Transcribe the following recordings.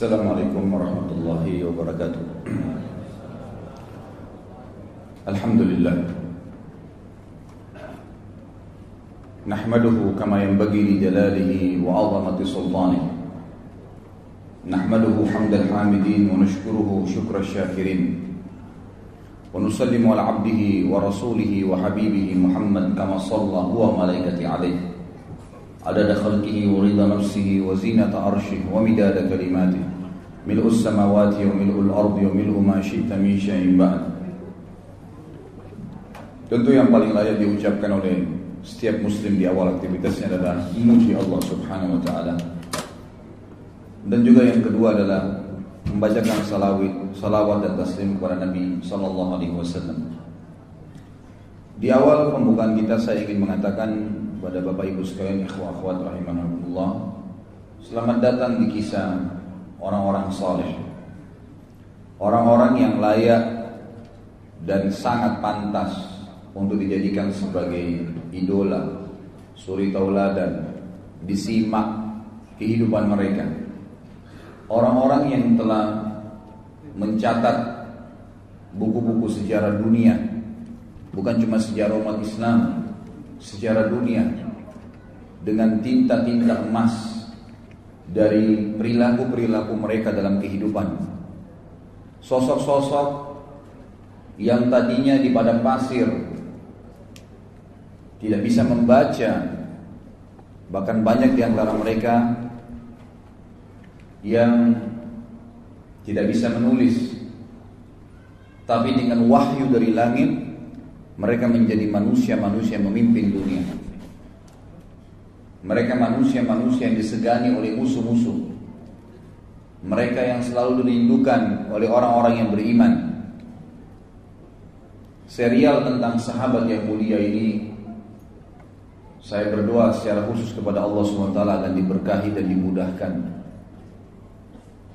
السلام عليكم ورحمة الله وبركاته. الحمد لله. نحمده كما ينبغي لجلاله وعظمة سلطانه. نحمده حمد الحامدين ونشكره شكر الشاكرين. ونسلم على عبده ورسوله وحبيبه محمد كما صلى هو ملائكته عليه. عدد خلقه ورضا نفسه وزينة عرشه ومداد كلماته. ملء السماوات وملء الأرض وملء ما شئت من شيء بعد Tentu yang paling layak diucapkan oleh setiap muslim di awal aktivitasnya adalah memuji Allah Subhanahu wa taala. Dan juga yang kedua adalah membacakan salawat, salawat dan taslim kepada Nabi sallallahu alaihi wasallam. Di awal pembukaan kita saya ingin mengatakan kepada Bapak Ibu sekalian ikhwah akhwat rahimahumullah, selamat datang di kisah orang-orang saleh. Orang-orang yang layak dan sangat pantas untuk dijadikan sebagai idola, suri tauladan, disimak kehidupan mereka. Orang-orang yang telah mencatat buku-buku sejarah dunia, bukan cuma sejarah umat Islam, sejarah dunia dengan tinta-tinta emas dari perilaku-perilaku mereka dalam kehidupan. Sosok-sosok yang tadinya di padang pasir tidak bisa membaca bahkan banyak di antara mereka yang tidak bisa menulis tapi dengan wahyu dari langit mereka menjadi manusia-manusia memimpin dunia mereka manusia-manusia yang disegani oleh musuh-musuh. Mereka yang selalu dirindukan oleh orang-orang yang beriman. Serial tentang sahabat yang mulia ini saya berdoa secara khusus kepada Allah SWT akan diberkahi dan dimudahkan.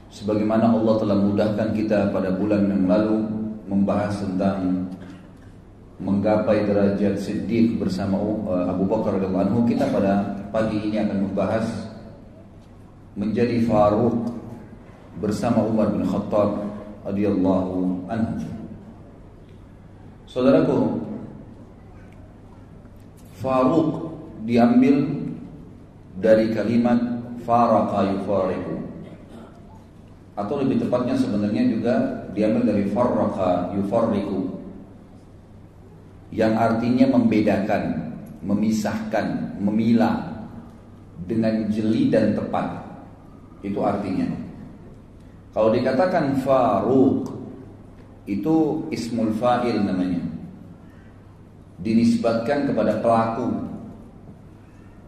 Sebagaimana Allah telah mudahkan kita pada bulan yang lalu membahas tentang menggapai derajat siddiq bersama uh, Abu Bakar radhiyallahu anhu, kita pada pagi ini akan membahas menjadi Faruq bersama Umar bin Khattab radhiyallahu anhu. Saudaraku, Faruq diambil dari kalimat faraka yufariku atau lebih tepatnya sebenarnya juga diambil dari faraka yufariku yang artinya membedakan, memisahkan, memilah dengan jeli dan tepat. Itu artinya. Kalau dikatakan faruq itu ismul fa'il namanya. Dinisbatkan kepada pelaku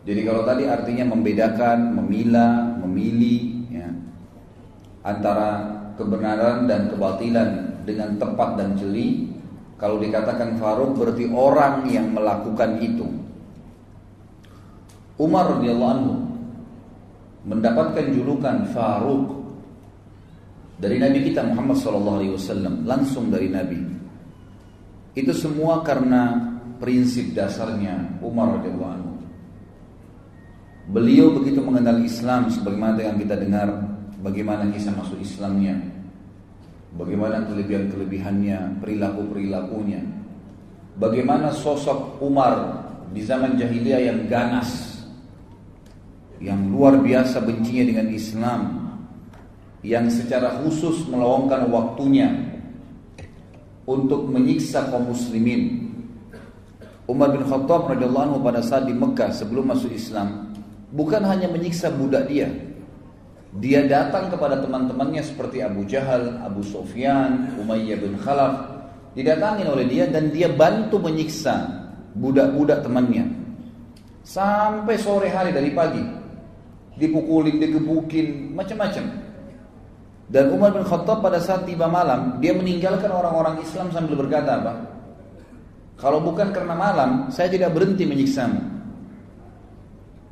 jadi kalau tadi artinya membedakan, memilah, memilih ya, antara kebenaran dan kebatilan dengan tepat dan jeli. Kalau dikatakan Faruk berarti orang yang melakukan itu. Umar radhiyallahu anhu mendapatkan julukan Faruk dari Nabi kita Muhammad SAW langsung dari Nabi. Itu semua karena prinsip dasarnya Umar radhiyallahu anhu. Beliau begitu mengenal Islam sebagaimana yang kita dengar bagaimana kisah masuk Islamnya, bagaimana kelebihan-kelebihannya, perilaku-perilakunya, bagaimana sosok Umar di zaman jahiliyah yang ganas, yang luar biasa bencinya dengan Islam, yang secara khusus meluangkan waktunya untuk menyiksa kaum muslimin. Umar bin Khattab radhiyallahu anhu pada saat di Mekah sebelum masuk Islam bukan hanya menyiksa budak dia. Dia datang kepada teman-temannya seperti Abu Jahal, Abu Sufyan, Umayyah bin Khalaf. Didatangi oleh dia dan dia bantu menyiksa budak-budak temannya. Sampai sore hari dari pagi. Dipukulin, digebukin, macam-macam. Dan Umar bin Khattab pada saat tiba malam, dia meninggalkan orang-orang Islam sambil berkata apa? Kalau bukan karena malam, saya tidak berhenti menyiksamu.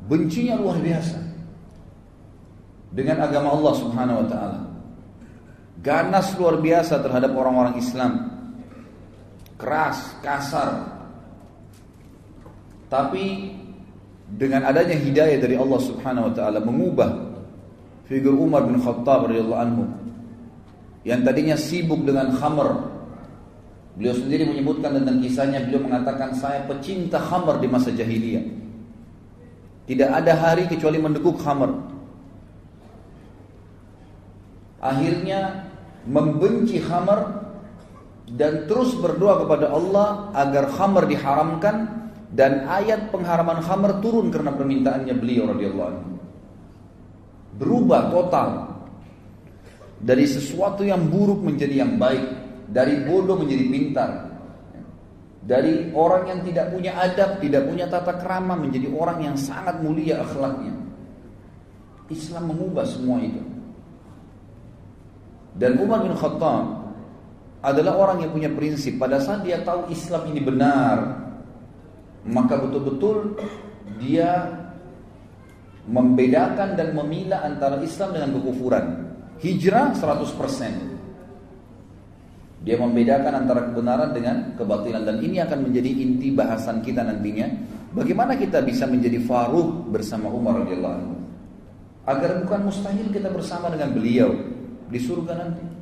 Bencinya luar biasa dengan agama Allah Subhanahu wa taala. Ganas luar biasa terhadap orang-orang Islam. Keras, kasar. Tapi dengan adanya hidayah dari Allah Subhanahu wa taala mengubah figur Umar bin Khattab radhiyallahu anhu yang tadinya sibuk dengan khamr. Beliau sendiri menyebutkan tentang kisahnya, beliau mengatakan saya pecinta khamr di masa jahiliyah. Tidak ada hari kecuali mendekuk khamr. Akhirnya membenci khamr dan terus berdoa kepada Allah agar khamr diharamkan dan ayat pengharaman khamr turun karena permintaannya beliau radhiyallahu anhu. Berubah total dari sesuatu yang buruk menjadi yang baik, dari bodoh menjadi pintar. Dari orang yang tidak punya adab, tidak punya tata krama menjadi orang yang sangat mulia akhlaknya. Islam mengubah semua itu. Dan Umar bin Khattab adalah orang yang punya prinsip pada saat dia tahu Islam ini benar maka betul-betul dia membedakan dan memilah antara Islam dengan kekufuran. Hijrah 100% dia membedakan antara kebenaran dengan kebatilan. Dan ini akan menjadi inti bahasan kita nantinya. Bagaimana kita bisa menjadi faruq bersama Umar radhiyallahu anhu? Agar bukan mustahil kita bersama dengan beliau di surga nanti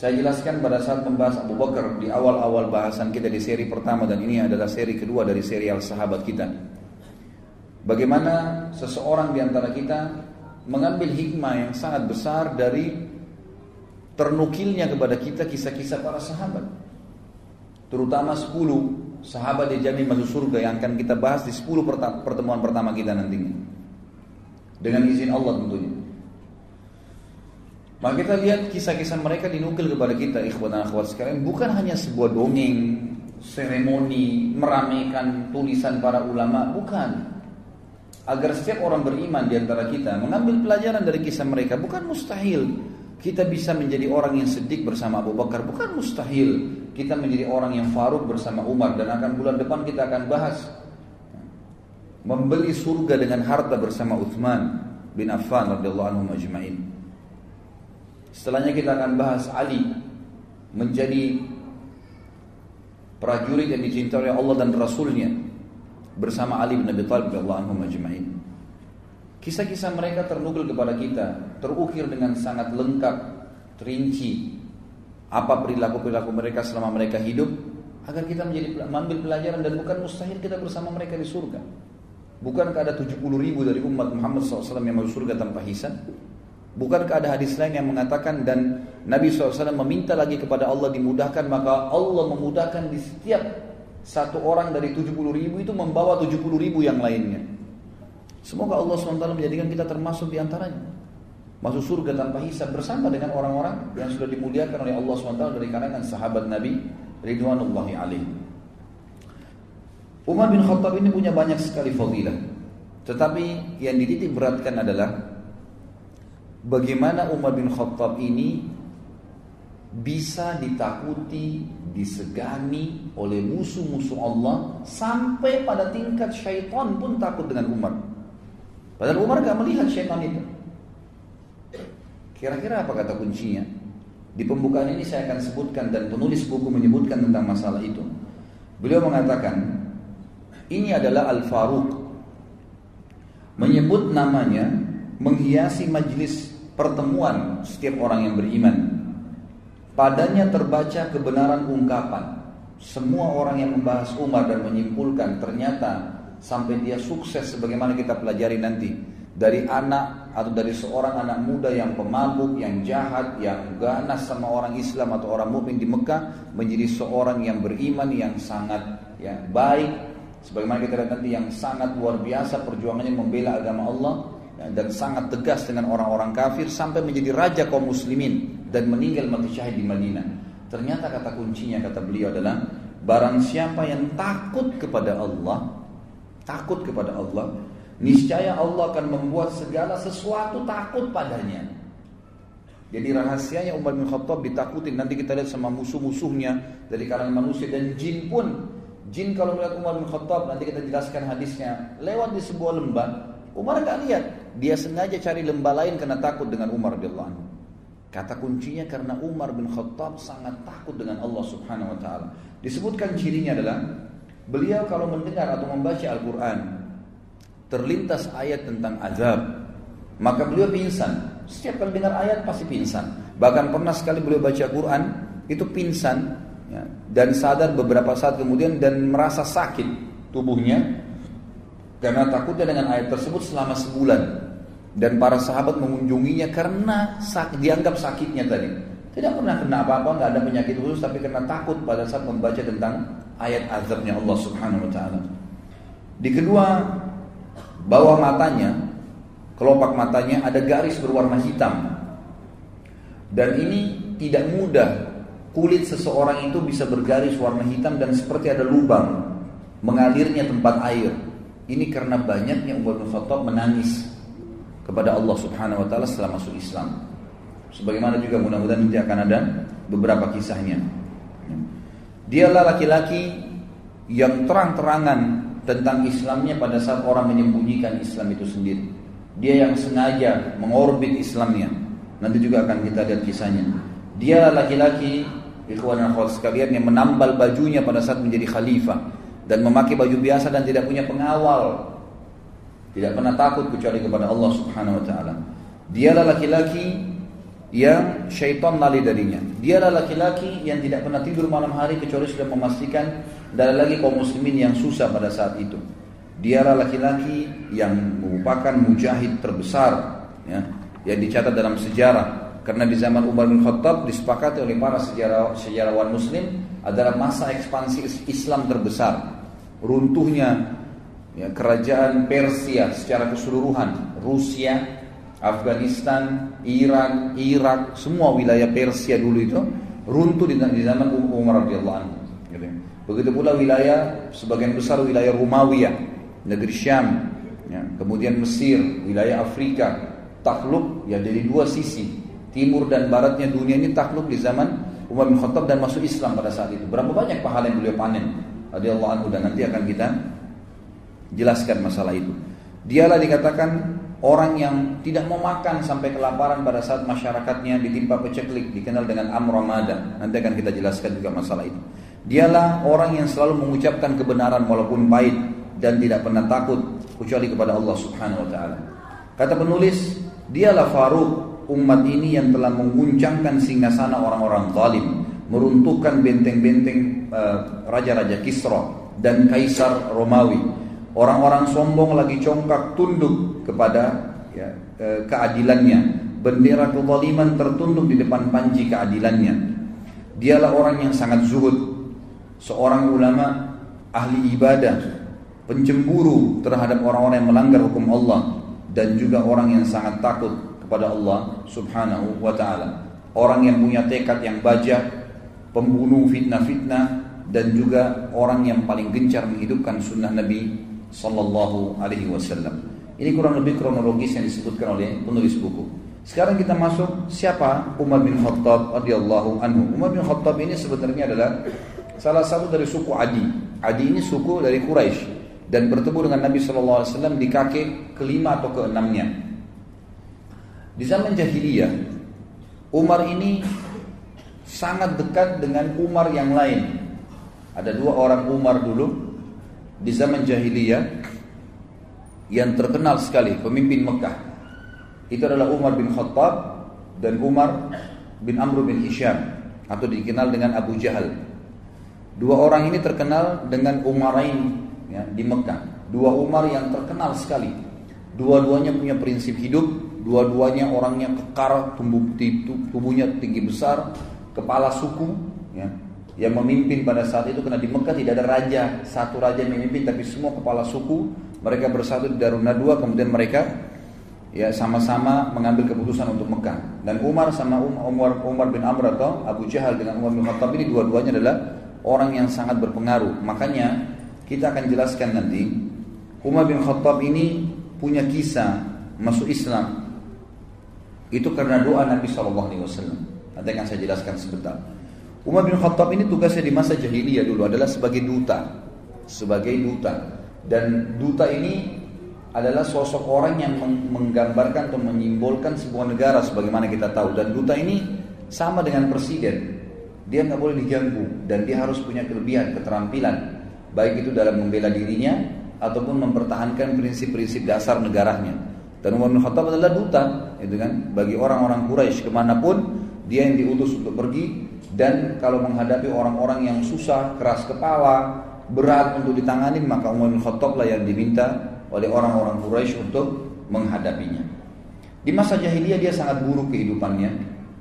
saya jelaskan pada saat membahas Abu Bakar di awal-awal bahasan kita di seri pertama dan ini adalah seri kedua dari serial sahabat kita. Bagaimana seseorang di antara kita mengambil hikmah yang sangat besar dari ternukilnya kepada kita kisah-kisah para sahabat. Terutama 10 sahabat dijamin masuk surga yang akan kita bahas di 10 pertemuan pertama kita nantinya. Dengan izin Allah tentunya. Maka kita lihat kisah-kisah mereka dinukil kepada kita ikhwan dan akhwat sekalian bukan hanya sebuah dongeng, seremoni, meramaikan tulisan para ulama, bukan. Agar setiap orang beriman di antara kita mengambil pelajaran dari kisah mereka bukan mustahil kita bisa menjadi orang yang sedih bersama Abu Bakar bukan mustahil kita menjadi orang yang faruk bersama Umar dan akan bulan depan kita akan bahas membeli surga dengan harta bersama Uthman bin Affan radhiyallahu anhu majma'in. Setelahnya kita akan bahas Ali menjadi prajurit yang dicintai oleh Allah dan Rasulnya bersama Ali bin Abi Thalib Allah anhu majma'in. Kisah-kisah mereka ternukil kepada kita, terukir dengan sangat lengkap, terinci apa perilaku-perilaku mereka selama mereka hidup agar kita menjadi mengambil pelajaran dan bukan mustahil kita bersama mereka di surga. Bukankah ada 70 ribu dari umat Muhammad SAW yang masuk surga tanpa hisab? Bukankah ada hadis lain yang mengatakan dan Nabi SAW meminta lagi kepada Allah dimudahkan maka Allah memudahkan di setiap satu orang dari 70 ribu itu membawa 70 ribu yang lainnya. Semoga Allah SWT menjadikan kita termasuk di antaranya. Masuk surga tanpa hisab bersama dengan orang-orang yang sudah dimuliakan oleh Allah SWT dari kalangan sahabat Nabi Ridwanullahi alaih. Umar bin Khattab ini punya banyak sekali fadilah. Tetapi yang dititik beratkan adalah bagaimana Umar bin Khattab ini bisa ditakuti, disegani oleh musuh-musuh Allah sampai pada tingkat syaitan pun takut dengan Umar. Padahal Umar gak melihat syaitan itu. Kira-kira apa kata kuncinya? Di pembukaan ini saya akan sebutkan dan penulis buku menyebutkan tentang masalah itu. Beliau mengatakan, ini adalah Al-Faruq. Menyebut namanya menghiasi majlis pertemuan setiap orang yang beriman. Padanya terbaca kebenaran ungkapan. Semua orang yang membahas Umar dan menyimpulkan ternyata sampai dia sukses sebagaimana kita pelajari nanti dari anak atau dari seorang anak muda yang pemabuk, yang jahat, yang ganas sama orang Islam atau orang mukmin di Mekah menjadi seorang yang beriman yang sangat ya baik sebagaimana kita lihat nanti yang sangat luar biasa perjuangannya membela agama Allah dan sangat tegas dengan orang-orang kafir sampai menjadi raja kaum muslimin dan meninggal mati syahid di Madinah. Ternyata kata kuncinya kata beliau adalah barang siapa yang takut kepada Allah, takut kepada Allah, niscaya Allah akan membuat segala sesuatu takut padanya. Jadi rahasianya Umar bin Khattab ditakutin nanti kita lihat sama musuh-musuhnya dari kalangan manusia dan jin pun jin kalau melihat Umar bin Khattab nanti kita jelaskan hadisnya lewat di sebuah lembah Umar nggak lihat dia sengaja cari lembah lain karena takut dengan Umar radhiyallahu anhu. Kata kuncinya karena Umar bin Khattab sangat takut dengan Allah Subhanahu wa taala. Disebutkan cirinya adalah beliau kalau mendengar atau membaca Al-Qur'an terlintas ayat tentang azab, maka beliau pingsan. Setiap kali dengar ayat pasti pingsan. Bahkan pernah sekali beliau baca Quran itu pingsan ya, dan sadar beberapa saat kemudian dan merasa sakit tubuhnya karena takutnya dengan ayat tersebut selama sebulan. Dan para sahabat mengunjunginya karena sak, dianggap sakitnya tadi. Tidak pernah kena apa-apa nggak ada penyakit khusus tapi karena takut pada saat membaca tentang ayat azabnya Allah Subhanahu Wa Taala. Di kedua bawah matanya kelopak matanya ada garis berwarna hitam. Dan ini tidak mudah kulit seseorang itu bisa bergaris warna hitam dan seperti ada lubang mengalirnya tempat air. Ini karena banyaknya Umar bin Khattab menangis kepada Allah Subhanahu wa taala setelah masuk Islam. Sebagaimana juga mudah-mudahan nanti akan ada beberapa kisahnya. Dialah laki-laki yang terang-terangan tentang Islamnya pada saat orang menyembunyikan Islam itu sendiri. Dia yang sengaja mengorbit Islamnya Nanti juga akan kita lihat kisahnya. Dia laki-laki ikhwan dan sekalian yang menambal bajunya pada saat menjadi khalifah dan memakai baju biasa dan tidak punya pengawal. Tidak pernah takut kecuali kepada Allah Subhanahu wa taala. Dialah laki-laki yang syaitan lari darinya. Dialah laki-laki yang tidak pernah tidur malam hari kecuali sudah memastikan dan lagi kaum muslimin yang susah pada saat itu. Dialah laki-laki yang merupakan mujahid terbesar ya, yang dicatat dalam sejarah karena di zaman Umar bin Khattab disepakati oleh para sejarah, sejarawan muslim adalah masa ekspansi Islam terbesar runtuhnya ya, kerajaan Persia secara keseluruhan. Rusia Afghanistan Iran Irak semua wilayah Persia dulu itu runtuh di, zaman Umar radhiyallahu anhu gitu. begitu pula wilayah sebagian besar wilayah Romawi negeri Syam ya, kemudian Mesir wilayah Afrika takluk ya dari dua sisi. Timur dan baratnya dunia ini takluk di zaman Umar bin Khattab dan masuk Islam pada saat itu. Berapa banyak pahala yang beliau panen radhiyallahu anhu dan nanti akan kita jelaskan masalah itu. Dialah dikatakan orang yang tidak mau makan sampai kelaparan pada saat masyarakatnya ditimpa peceklik dikenal dengan amramada nanti akan kita jelaskan juga masalah itu. Dialah orang yang selalu mengucapkan kebenaran walaupun pahit dan tidak pernah takut kecuali kepada Allah Subhanahu wa taala. Kata penulis Dialah Faruk umat ini yang telah mengguncangkan singgasana orang-orang zalim, meruntuhkan benteng-benteng eh, raja-raja Kisra dan kaisar Romawi. Orang-orang sombong lagi congkak tunduk kepada ya, uh, keadilannya. Bendera kezaliman tertunduk di depan panji keadilannya. Dialah orang yang sangat zuhud, seorang ulama ahli ibadah, pencemburu terhadap orang-orang yang melanggar hukum Allah, dan juga orang yang sangat takut kepada Allah Subhanahu wa taala. Orang yang punya tekad yang baja, pembunuh fitnah-fitnah dan juga orang yang paling gencar menghidupkan sunnah Nabi sallallahu alaihi wasallam. Ini kurang lebih kronologis yang disebutkan oleh penulis buku. Sekarang kita masuk siapa Umar bin Khattab radhiyallahu anhu. Umar bin Khattab ini sebenarnya adalah salah satu dari suku Adi. Adi ini suku dari Quraisy dan bertemu dengan Nabi Shallallahu Alaihi Wasallam di kaki kelima atau keenamnya. Di zaman jahiliyah, Umar ini sangat dekat dengan Umar yang lain. Ada dua orang Umar dulu di zaman jahiliyah yang terkenal sekali pemimpin Mekah. Itu adalah Umar bin Khattab dan Umar bin Amr bin Hisham atau dikenal dengan Abu Jahal. Dua orang ini terkenal dengan Umarain ya, di Mekah. Dua Umar yang terkenal sekali. Dua-duanya punya prinsip hidup, dua-duanya orangnya kekar, tumbuh, tubuhnya tinggi besar, kepala suku, ya, yang memimpin pada saat itu karena di Mekah tidak ada raja, satu raja yang memimpin tapi semua kepala suku mereka bersatu di Darun Nadwa kemudian mereka ya sama-sama mengambil keputusan untuk Mekah. Dan Umar sama Umar Umar bin Amr atau Abu Jahal dengan Umar bin Khattab ini dua-duanya adalah orang yang sangat berpengaruh. Makanya kita akan jelaskan nanti Umar bin Khattab ini punya kisah masuk Islam. Itu karena doa Nabi Shallallahu Alaihi Wasallam. Nanti akan saya jelaskan sebentar. Umar bin Khattab ini tugasnya di masa jahiliyah dulu adalah sebagai duta, sebagai duta. Dan duta ini adalah sosok orang yang menggambarkan atau menyimbolkan sebuah negara sebagaimana kita tahu. Dan duta ini sama dengan presiden. Dia nggak boleh diganggu dan dia harus punya kelebihan, keterampilan baik itu dalam membela dirinya ataupun mempertahankan prinsip-prinsip dasar negaranya. Dan Umar bin Khattab adalah duta, gitu kan? Bagi orang-orang Quraisy ke mana pun dia yang diutus untuk pergi dan kalau menghadapi orang-orang yang susah, keras kepala, berat untuk ditangani maka Umar bin Khattab lah yang diminta oleh orang-orang Quraisy untuk menghadapinya. Di masa jahiliyah dia sangat buruk kehidupannya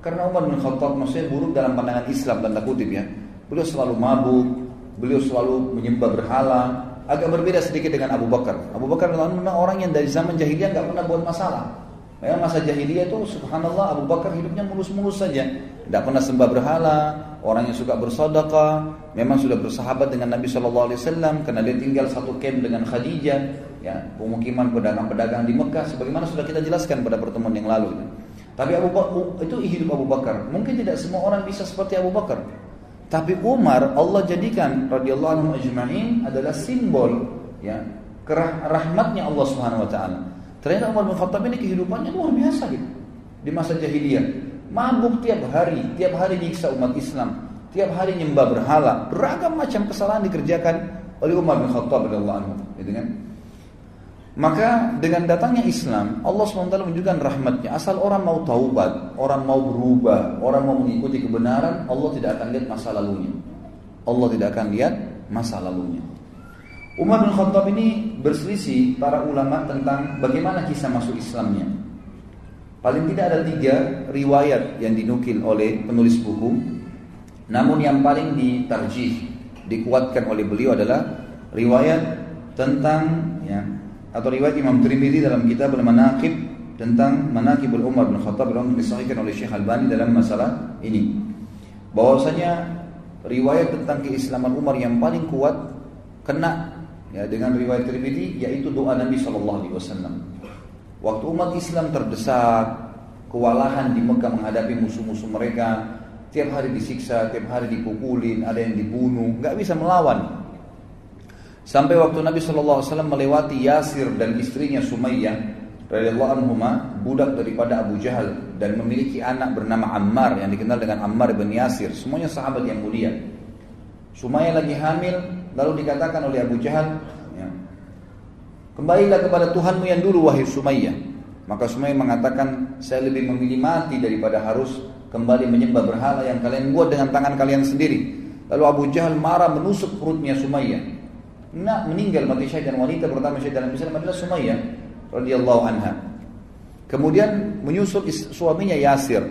karena Umar bin Khattab maksudnya buruk dalam pandangan Islam tanda kutip ya. Beliau selalu mabuk, beliau selalu menyembah berhala, agak berbeda sedikit dengan Abu Bakar. Abu Bakar memang orang yang dari zaman jahiliyah nggak pernah buat masalah. Memang masa jahiliyah itu subhanallah Abu Bakar hidupnya mulus-mulus saja. Tidak pernah sembah berhala, orang yang suka bersedekah, memang sudah bersahabat dengan Nabi Shallallahu Alaihi Wasallam karena dia tinggal satu camp dengan Khadijah, ya pemukiman pedagang-pedagang di Mekah, sebagaimana sudah kita jelaskan pada pertemuan yang lalu. Tapi Abu Bakar itu hidup Abu Bakar. Mungkin tidak semua orang bisa seperti Abu Bakar. Tapi Umar Allah jadikan radhiyallahu anhu ajma'in adalah simbol ya kerah rahmatnya Allah Subhanahu wa taala. Ternyata Umar bin Khattab ini kehidupannya luar biasa gitu. Di masa jahiliyah, mabuk tiap hari, tiap hari nyiksa umat Islam, tiap hari nyembah berhala, beragam macam kesalahan dikerjakan oleh Umar bin Khattab radhiyallahu anhu, gitu kan? Maka dengan datangnya Islam, Allah SWT menunjukkan rahmatnya. Asal orang mau taubat, orang mau berubah, orang mau mengikuti kebenaran, Allah tidak akan lihat masa lalunya. Allah tidak akan lihat masa lalunya. Umar bin Khattab ini berselisih para ulama tentang bagaimana kisah masuk Islamnya. Paling tidak ada tiga riwayat yang dinukil oleh penulis buku. Namun yang paling ditarjih, dikuatkan oleh beliau adalah riwayat tentang ya, atau riwayat Imam Tirmidzi dalam kitab Al-Manaqib tentang Manaqibul Umar bin Khattab yang disahihkan oleh Syekh Albani dalam masalah ini. Bahwasanya riwayat tentang keislaman Umar yang paling kuat kena ya dengan riwayat Tirmidzi yaitu doa Nabi Shallallahu alaihi wasallam. Waktu umat Islam terdesak, kewalahan di Mekah menghadapi musuh-musuh mereka, tiap hari disiksa, tiap hari dipukulin, ada yang dibunuh, nggak bisa melawan. Sampai waktu Nabi SAW melewati Yasir dan istrinya Sumayyah radhiyallahu anhuma budak daripada Abu Jahal dan memiliki anak bernama Ammar yang dikenal dengan Ammar bin Yasir semuanya sahabat yang mulia Sumayyah lagi hamil lalu dikatakan oleh Abu Jahal ya, kembalilah kepada Tuhanmu yang dulu wahai Sumayyah maka Sumayyah mengatakan saya lebih memilih mati daripada harus kembali menyembah berhala yang kalian buat dengan tangan kalian sendiri lalu Abu Jahal marah menusuk perutnya Sumayyah nak meninggal mati syahid dan wanita pertama syahid dalam Islam adalah Sumayyah radhiyallahu anha. Kemudian menyusul suaminya Yasir,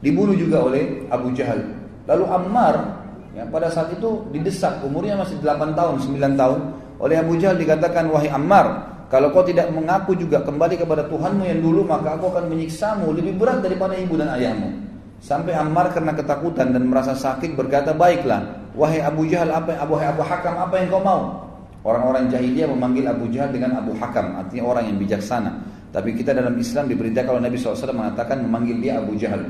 dibunuh juga oleh Abu Jahal. Lalu Ammar ya, pada saat itu didesak umurnya masih 8 tahun, 9 tahun oleh Abu Jahal dikatakan wahai Ammar, kalau kau tidak mengaku juga kembali kepada Tuhanmu yang dulu maka aku akan menyiksamu lebih berat daripada ibu dan ayahmu. Sampai Ammar karena ketakutan dan merasa sakit berkata, "Baiklah, wahai Abu Jahal, apa yang Abu Hakam, apa yang kau mau?" Orang-orang jahiliyah memanggil Abu Jahal dengan Abu Hakam, artinya orang yang bijaksana. Tapi kita dalam Islam diberitakan kalau Nabi SAW mengatakan memanggil dia Abu Jahal.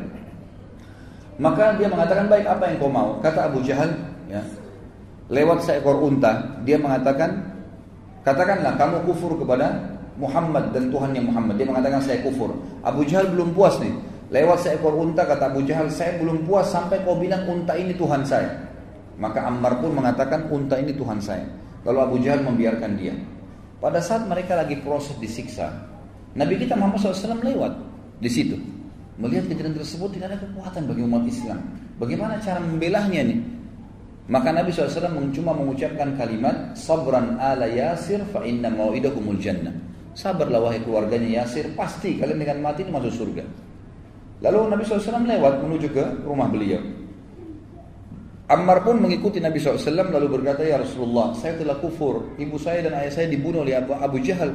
Maka dia mengatakan baik apa yang kau mau? Kata Abu Jahal, ya, lewat seekor unta, dia mengatakan, katakanlah kamu kufur kepada Muhammad dan Tuhan yang Muhammad. Dia mengatakan saya kufur. Abu Jahal belum puas nih. Lewat seekor unta kata Abu Jahal, saya belum puas sampai kau bilang unta ini Tuhan saya. Maka Ammar pun mengatakan unta ini Tuhan saya. Lalu Abu Jahal membiarkan dia. Pada saat mereka lagi proses disiksa, Nabi kita Muhammad SAW lewat di situ. Melihat kejadian tersebut tidak ada kekuatan bagi umat Islam. Bagaimana cara membelahnya nih? Maka Nabi SAW cuma mengucapkan kalimat Sabran ala Yasir fa inna mau'idakumul jannah Sabarlah wahai keluarganya Yasir Pasti kalian dengan mati ini masuk surga Lalu Nabi SAW lewat menuju ke rumah beliau Ammar pun mengikuti Nabi SAW lalu berkata, Ya Rasulullah, saya telah kufur. Ibu saya dan ayah saya dibunuh oleh Abu, Abu Jahal.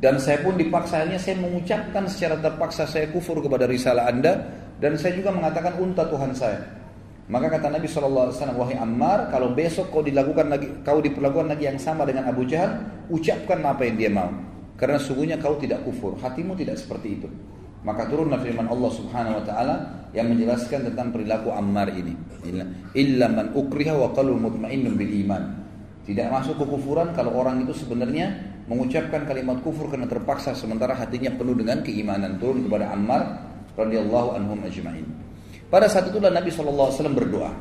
Dan saya pun dipaksa, akhirnya saya mengucapkan secara terpaksa saya kufur kepada risalah anda. Dan saya juga mengatakan unta Tuhan saya. Maka kata Nabi SAW, Wahai Ammar, kalau besok kau dilakukan lagi, kau diperlakukan lagi yang sama dengan Abu Jahal, ucapkan apa yang dia mau. Karena sungguhnya kau tidak kufur, hatimu tidak seperti itu. Maka turunlah firman Allah Subhanahu wa taala yang menjelaskan tentang perilaku Ammar ini. Illa man ukriha wa qalbu mutmainnun bil iman. Tidak masuk kekufuran kalau orang itu sebenarnya mengucapkan kalimat kufur karena terpaksa sementara hatinya penuh dengan keimanan. Turun kepada Ammar radhiyallahu anhum ajma'in. Pada saat itulah Nabi SAW berdoa.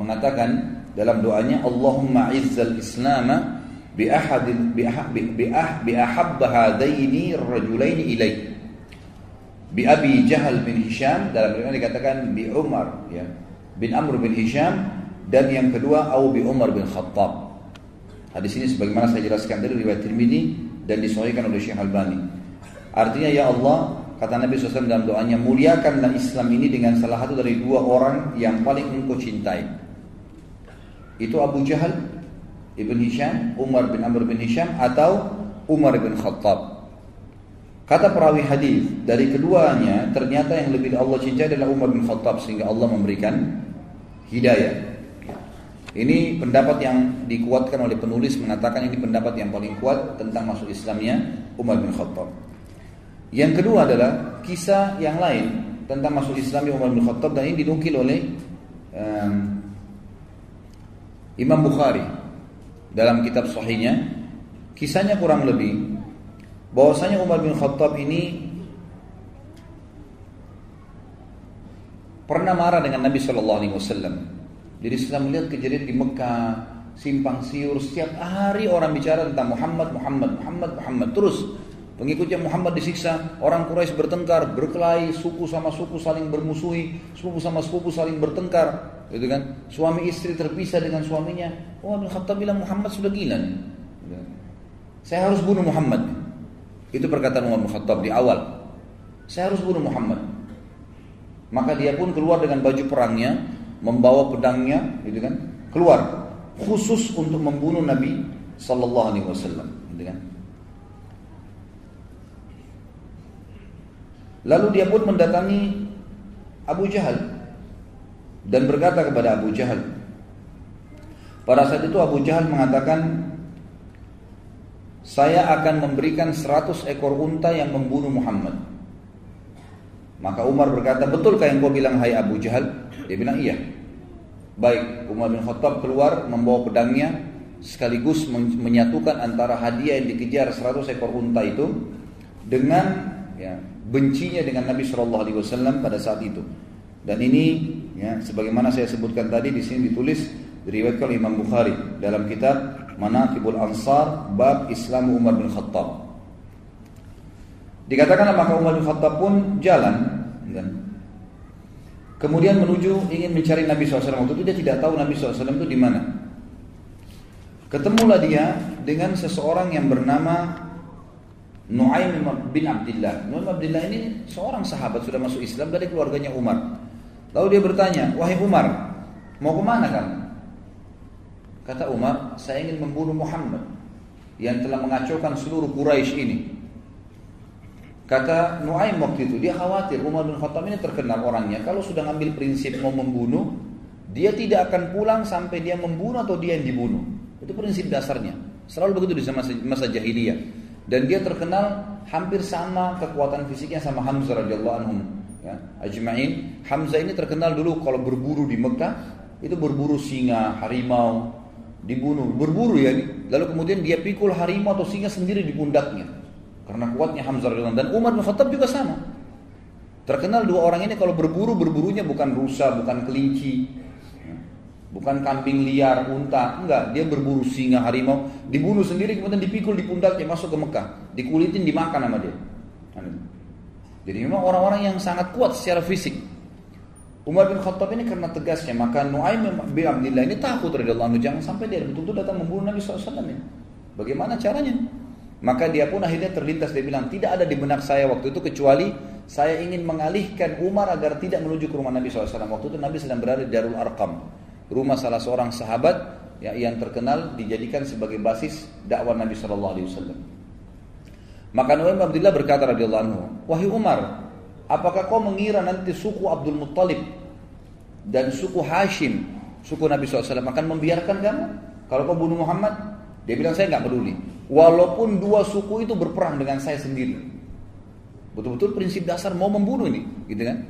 Mengatakan dalam doanya Allahumma izzal islama bi ahadin bi ah bi ah bi ahab hadaini rajulaini ilai bi Abi Jahal bin Hisham dalam riwayat dikatakan bi Umar ya bin Amr bin Hisham dan yang kedua au bi Umar bin Khattab. Hadis ini sebagaimana saya jelaskan dari riwayat Tirmidzi dan disahihkan oleh Syekh Albani. Artinya ya Allah, kata Nabi SAW dalam doanya, muliakanlah Islam ini dengan salah satu dari dua orang yang paling engkau cintai. Itu Abu Jahal Ibn Hisham, Umar bin Amr bin Hisham atau Umar bin Khattab. Kata perawi hadis dari keduanya ternyata yang lebih Allah cintai adalah Umar bin Khattab sehingga Allah memberikan hidayah. Ini pendapat yang dikuatkan oleh penulis mengatakan ini pendapat yang paling kuat tentang masuk Islamnya Umar bin Khattab. Yang kedua adalah kisah yang lain tentang masuk Islamnya Umar bin Khattab dan ini dinukil oleh um, Imam Bukhari dalam kitab sahihnya. Kisahnya kurang lebih bahwasanya Umar bin Khattab ini pernah marah dengan Nabi Shallallahu Alaihi Wasallam jadi setelah melihat kejadian di Mekah, simpang siur, setiap hari orang bicara tentang Muhammad, Muhammad, Muhammad, Muhammad. Terus pengikutnya Muhammad disiksa, orang Quraisy bertengkar, berkelahi, suku sama suku saling bermusuhi, suku sama suku saling bertengkar, gitu kan? Suami istri terpisah dengan suaminya. Oh, bin Khattab bilang Muhammad sudah gila nih. Gitu. Saya harus bunuh Muhammad. Itu perkataan Umar bin Khattab di awal. Saya harus bunuh Muhammad. Maka dia pun keluar dengan baju perangnya, membawa pedangnya gitu kan keluar khusus untuk membunuh Nabi sallallahu alaihi wasallam gitu kan. Lalu dia pun mendatangi Abu Jahal dan berkata kepada Abu Jahal pada saat itu Abu Jahal mengatakan saya akan memberikan 100 ekor unta yang membunuh Muhammad maka Umar berkata betulkah yang kau bilang hai Abu Jahal dia bilang iya. Baik, Umar bin Khattab keluar membawa pedangnya sekaligus menyatukan antara hadiah yang dikejar 100 ekor unta itu dengan ya, bencinya dengan Nabi Shallallahu Alaihi Wasallam pada saat itu. Dan ini ya, sebagaimana saya sebutkan tadi di sini ditulis diriwayatkan oleh Imam Bukhari dalam kitab Manaqibul Ansar bab Islam Umar bin Khattab. Dikatakan maka Umar bin Khattab pun jalan dan Kemudian menuju ingin mencari Nabi SAW waktu itu dia tidak tahu Nabi SAW itu di mana. Ketemulah dia dengan seseorang yang bernama Nuaim bin Abdullah. Nuaim bin Abdullah ini seorang sahabat sudah masuk Islam dari keluarganya Umar. Lalu dia bertanya, wahai Umar, mau ke mana kamu? Kata Umar, saya ingin membunuh Muhammad yang telah mengacaukan seluruh Quraisy ini. Kata Nuaim waktu itu, dia khawatir Umar bin Khattab ini terkenal orangnya. Kalau sudah ngambil prinsip mau membunuh, dia tidak akan pulang sampai dia membunuh atau dia yang dibunuh. Itu prinsip dasarnya. Selalu begitu di masa, masa jahiliyah. Dan dia terkenal hampir sama kekuatan fisiknya sama Hamzah radhiyallahu anhu. Ya, ajma'in. Hamzah ini terkenal dulu kalau berburu di Mekah itu berburu singa, harimau, dibunuh, berburu ya. Lalu kemudian dia pikul harimau atau singa sendiri di pundaknya. Karena kuatnya Hamzah radhiyallahu dan Umar bin Khattab juga sama. Terkenal dua orang ini kalau berburu berburunya bukan rusa, bukan kelinci, bukan kambing liar, unta, enggak. Dia berburu singa, harimau, dibunuh sendiri kemudian dipikul di pundaknya masuk ke Mekah, dikulitin dimakan sama dia. Jadi memang orang-orang yang sangat kuat secara fisik. Umar bin Khattab ini karena tegasnya maka Nuaim bin Abdullah ini takut radhiyallahu anhu jangan sampai dia betul-betul datang membunuh Nabi SAW ini. Bagaimana caranya? Maka dia pun akhirnya terlintas dia bilang tidak ada di benak saya waktu itu kecuali saya ingin mengalihkan Umar agar tidak menuju ke rumah Nabi SAW. Waktu itu Nabi sedang berada di Darul Arqam, rumah salah seorang sahabat ya, yang terkenal dijadikan sebagai basis dakwah Nabi SAW. Maka Nabi Abdullah berkata radhiyallahu anhu, wahai Umar, apakah kau mengira nanti suku Abdul Muttalib dan suku Hashim, suku Nabi SAW akan membiarkan kamu kalau kau bunuh Muhammad? Dia bilang saya nggak peduli. Walaupun dua suku itu berperang dengan saya sendiri. Betul-betul prinsip dasar mau membunuh ini, gitu kan?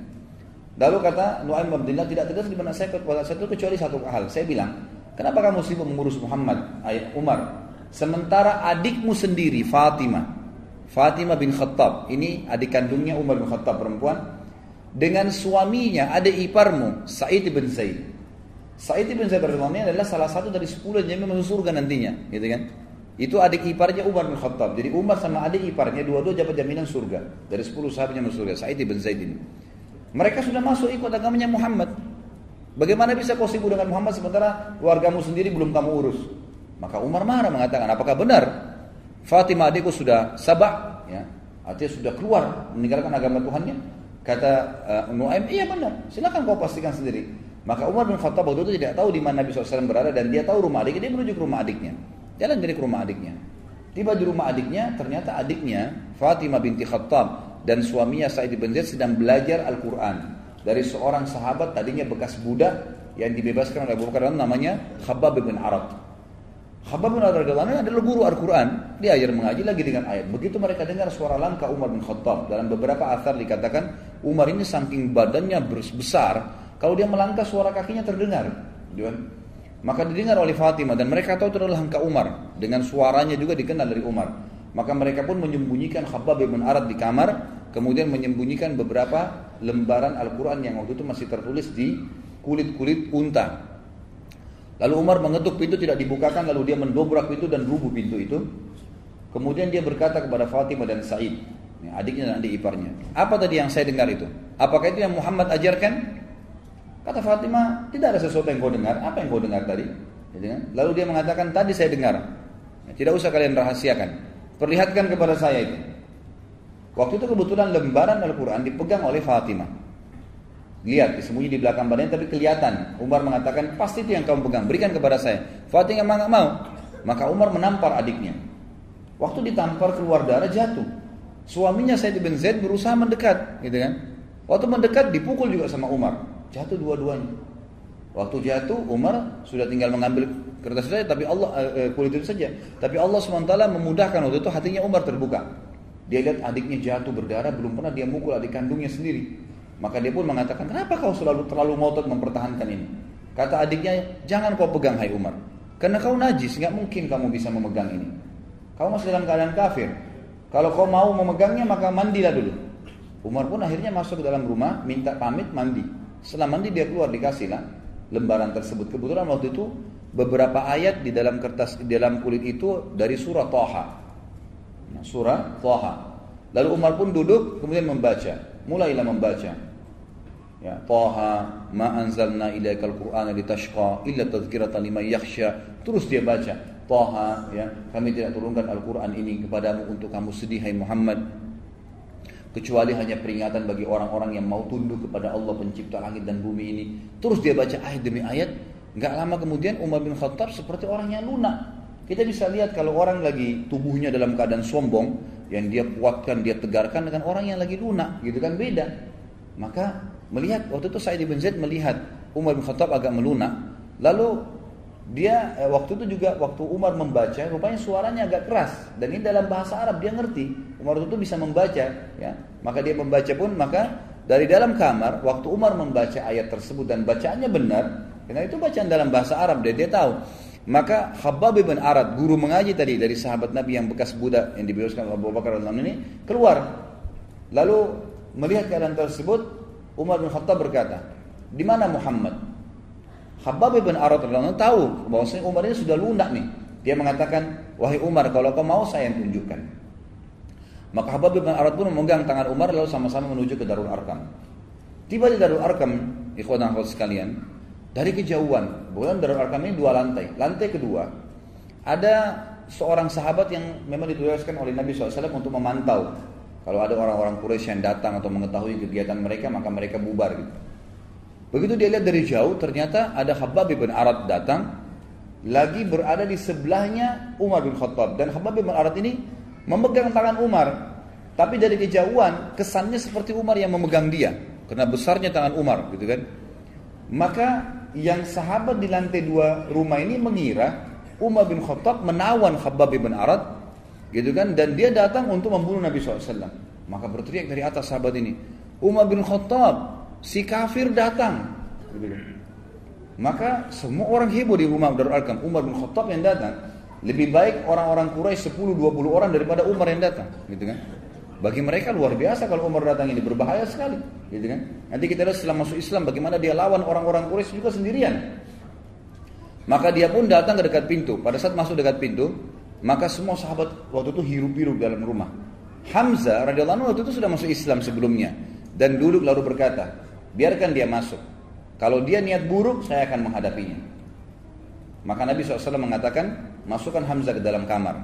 Lalu kata Nuaim bin tidak tegas di mana saya kepada saya itu kecuali satu hal. Saya bilang, kenapa kamu sibuk mengurus Muhammad, ayat Umar? Sementara adikmu sendiri Fatimah, Fatimah bin Khattab, ini adik kandungnya Umar bin Khattab perempuan, dengan suaminya ada iparmu Said bin Zaid. Said bin Zaid radhiyallahu adalah salah satu dari sepuluh yang masuk surga nantinya, gitu kan? Itu adik iparnya Umar bin Khattab. Jadi Umar sama adik iparnya dua-dua dapat jaminan surga. Dari 10 sahabatnya masuk surga. Sa'id bin Zaid ini. Mereka sudah masuk ikut agamanya Muhammad. Bagaimana bisa kau sibuk dengan Muhammad sementara keluargamu sendiri belum kamu urus? Maka Umar marah mengatakan, apakah benar Fatimah adikku sudah sabah, ya, artinya sudah keluar meninggalkan agama Tuhannya? Kata uh, Nuaim, iya benar, silakan kau pastikan sendiri. Maka Umar bin Khattab waktu itu tidak tahu di mana Nabi SAW berada dan dia tahu rumah adiknya, dia menuju ke rumah adiknya. Jalan dari ke rumah adiknya. Tiba di rumah adiknya, ternyata adiknya Fatimah binti Khattab dan suaminya Sa'id bin Zaid sedang belajar Al-Quran dari seorang sahabat tadinya bekas budak yang dibebaskan oleh Abu Bakar namanya Khabbab bin Arad. Khabbab bin Arad adalah guru Al-Quran, dia ajar mengaji lagi dengan ayat. Begitu mereka dengar suara langkah Umar bin Khattab, dalam beberapa asar dikatakan Umar ini saking badannya besar, kalau dia melangkah suara kakinya terdengar. Maka didengar oleh Fatimah dan mereka tahu itu adalah langkah Umar. Dengan suaranya juga dikenal dari Umar. Maka mereka pun menyembunyikan Khabbab bin Arad di kamar. Kemudian menyembunyikan beberapa lembaran Al-Quran yang waktu itu masih tertulis di kulit-kulit unta. Lalu Umar mengetuk pintu tidak dibukakan lalu dia mendobrak pintu dan rubuh pintu itu. Kemudian dia berkata kepada Fatimah dan Said, adiknya dan adik iparnya, apa tadi yang saya dengar itu? Apakah itu yang Muhammad ajarkan? Kata Fatimah, tidak ada sesuatu yang kau dengar. Apa yang kau dengar tadi? Ya, Lalu dia mengatakan, tadi saya dengar. Ya, tidak usah kalian rahasiakan. Perlihatkan kepada saya itu. Waktu itu kebetulan lembaran Al-Quran dipegang oleh Fatimah. Lihat, disembunyi di belakang badannya tapi kelihatan. Umar mengatakan, pasti itu yang kamu pegang, berikan kepada saya. Fatimah memang mau. Maka Umar menampar adiknya. Waktu ditampar keluar darah jatuh. Suaminya Said bin Zaid berusaha mendekat, gitu kan? Waktu mendekat dipukul juga sama Umar. Jatuh dua-duanya. Waktu jatuh Umar sudah tinggal mengambil kertas saja tapi Allah eh, kulit itu saja. Tapi Allah SWT memudahkan waktu itu hatinya Umar terbuka. Dia lihat adiknya jatuh berdarah belum pernah dia mukul adik kandungnya sendiri. Maka dia pun mengatakan, "Kenapa kau selalu terlalu ngotot mempertahankan ini?" Kata adiknya, "Jangan kau pegang hai Umar. Karena kau najis, nggak mungkin kamu bisa memegang ini. Kau masih dalam keadaan kafir. Kalau kau mau memegangnya maka mandilah dulu." Umar pun akhirnya masuk ke dalam rumah, minta pamit mandi. Setelah mandi dia keluar dikasih lah lembaran tersebut. Kebetulan waktu itu beberapa ayat di dalam kertas di dalam kulit itu dari surah Toha. Nah, surah Toha. Lalu Umar pun duduk kemudian membaca. Mulailah membaca. Ya, Toha ma anzalna ilaikal qur'ana litashqa illa tadhkiratan liman yakhsha. Terus dia baca. Toha ya, kami tidak turunkan Al-Qur'an ini kepadamu untuk kamu sedih hai Muhammad kecuali hanya peringatan bagi orang-orang yang mau tunduk kepada Allah pencipta langit dan bumi ini. Terus dia baca ayat demi ayat, nggak lama kemudian Umar bin Khattab seperti orang yang lunak. Kita bisa lihat kalau orang lagi tubuhnya dalam keadaan sombong, yang dia kuatkan, dia tegarkan dengan orang yang lagi lunak, gitu kan beda. Maka melihat waktu itu Sa'id bin Zaid melihat Umar bin Khattab agak melunak, lalu dia eh, waktu itu juga waktu Umar membaca rupanya suaranya agak keras. Dan ini dalam bahasa Arab dia ngerti. Umar itu bisa membaca ya. Maka dia membaca pun maka dari dalam kamar waktu Umar membaca ayat tersebut dan bacaannya benar karena itu bacaan dalam bahasa Arab dia dia tahu. Maka Khabbab bin Arad guru mengaji tadi dari sahabat Nabi yang bekas budak yang dibebaskan oleh Abu Bakar ini keluar. Lalu melihat keadaan tersebut Umar bin Khattab berkata di mana Muhammad Habab bin Arad radhiyallahu tahu bahwa Umar ini sudah lunak nih. Dia mengatakan, "Wahai Umar, kalau kau mau saya yang tunjukkan." Maka Habab bin Arad pun memegang tangan Umar lalu sama-sama menuju ke Darul Arkam. Tiba di Darul Arkam, ikhwan dan sekalian, dari kejauhan, bukan Darul Arkam ini dua lantai. Lantai kedua, ada seorang sahabat yang memang ditugaskan oleh Nabi SAW untuk memantau. Kalau ada orang-orang Quraisy yang datang atau mengetahui kegiatan mereka, maka mereka bubar gitu. Begitu dia lihat dari jauh, ternyata ada Habab bin Arad datang, lagi berada di sebelahnya Umar bin Khattab. Dan Habab bin Arad ini memegang tangan Umar. Tapi dari kejauhan, kesannya seperti Umar yang memegang dia. Karena besarnya tangan Umar, gitu kan. Maka yang sahabat di lantai dua rumah ini mengira Umar bin Khattab menawan Habab bin Arad, gitu kan. Dan dia datang untuk membunuh Nabi SAW. Maka berteriak dari atas sahabat ini, Umar bin Khattab, si kafir datang. Maka semua orang heboh di rumah Darul Arkam. Umar bin Khattab yang datang. Lebih baik orang-orang Quraisy 10-20 orang daripada Umar yang datang. Gitu kan? Bagi mereka luar biasa kalau Umar datang ini berbahaya sekali, gitu kan? Nanti kita lihat setelah masuk Islam bagaimana dia lawan orang-orang Quraisy juga sendirian. Maka dia pun datang ke dekat pintu. Pada saat masuk dekat pintu, Maka semua sahabat waktu itu hirup-hirup dalam rumah. Hamzah radhiyallahu anhu waktu itu sudah masuk Islam sebelumnya dan duduk lalu berkata, biarkan dia masuk. Kalau dia niat buruk, saya akan menghadapinya. Maka Nabi SAW mengatakan, masukkan Hamzah ke dalam kamar.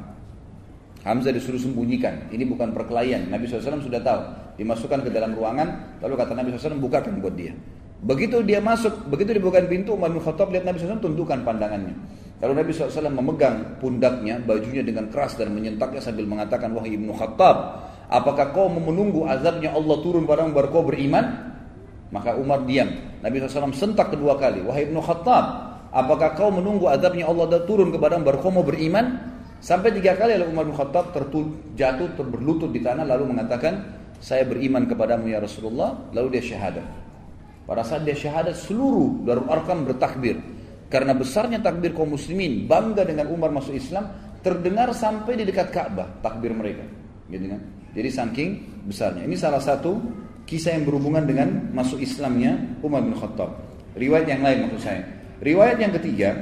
Hamzah disuruh sembunyikan. Ini bukan perkelahian. Nabi SAW sudah tahu. Dimasukkan ke dalam ruangan, lalu kata Nabi SAW, bukakan buat dia. Begitu dia masuk, begitu dibukakan pintu, Umar bin Khattab lihat Nabi SAW tundukkan pandangannya. Lalu Nabi SAW memegang pundaknya, bajunya dengan keras dan menyentaknya sambil mengatakan, Wahai Ibnu Khattab, apakah kau menunggu azabnya Allah turun padamu baru kau beriman? Maka Umar diam. Nabi SAW sentak kedua kali. Wahai Ibnu Khattab, apakah kau menunggu adabnya Allah turun kepada baru kau beriman? Sampai tiga kali lalu Umar bin Khattab tertul, jatuh berlutut di tanah lalu mengatakan, saya beriman kepadamu ya Rasulullah. Lalu dia syahadat. Pada saat dia syahadat seluruh Darul Arkam bertakbir. Karena besarnya takbir kaum muslimin, bangga dengan Umar masuk Islam, terdengar sampai di dekat Ka'bah takbir mereka. Gitu kan? Jadi saking besarnya. Ini salah satu kisah yang berhubungan dengan masuk Islamnya Umar bin Khattab. Riwayat yang lain maksud saya. Riwayat yang ketiga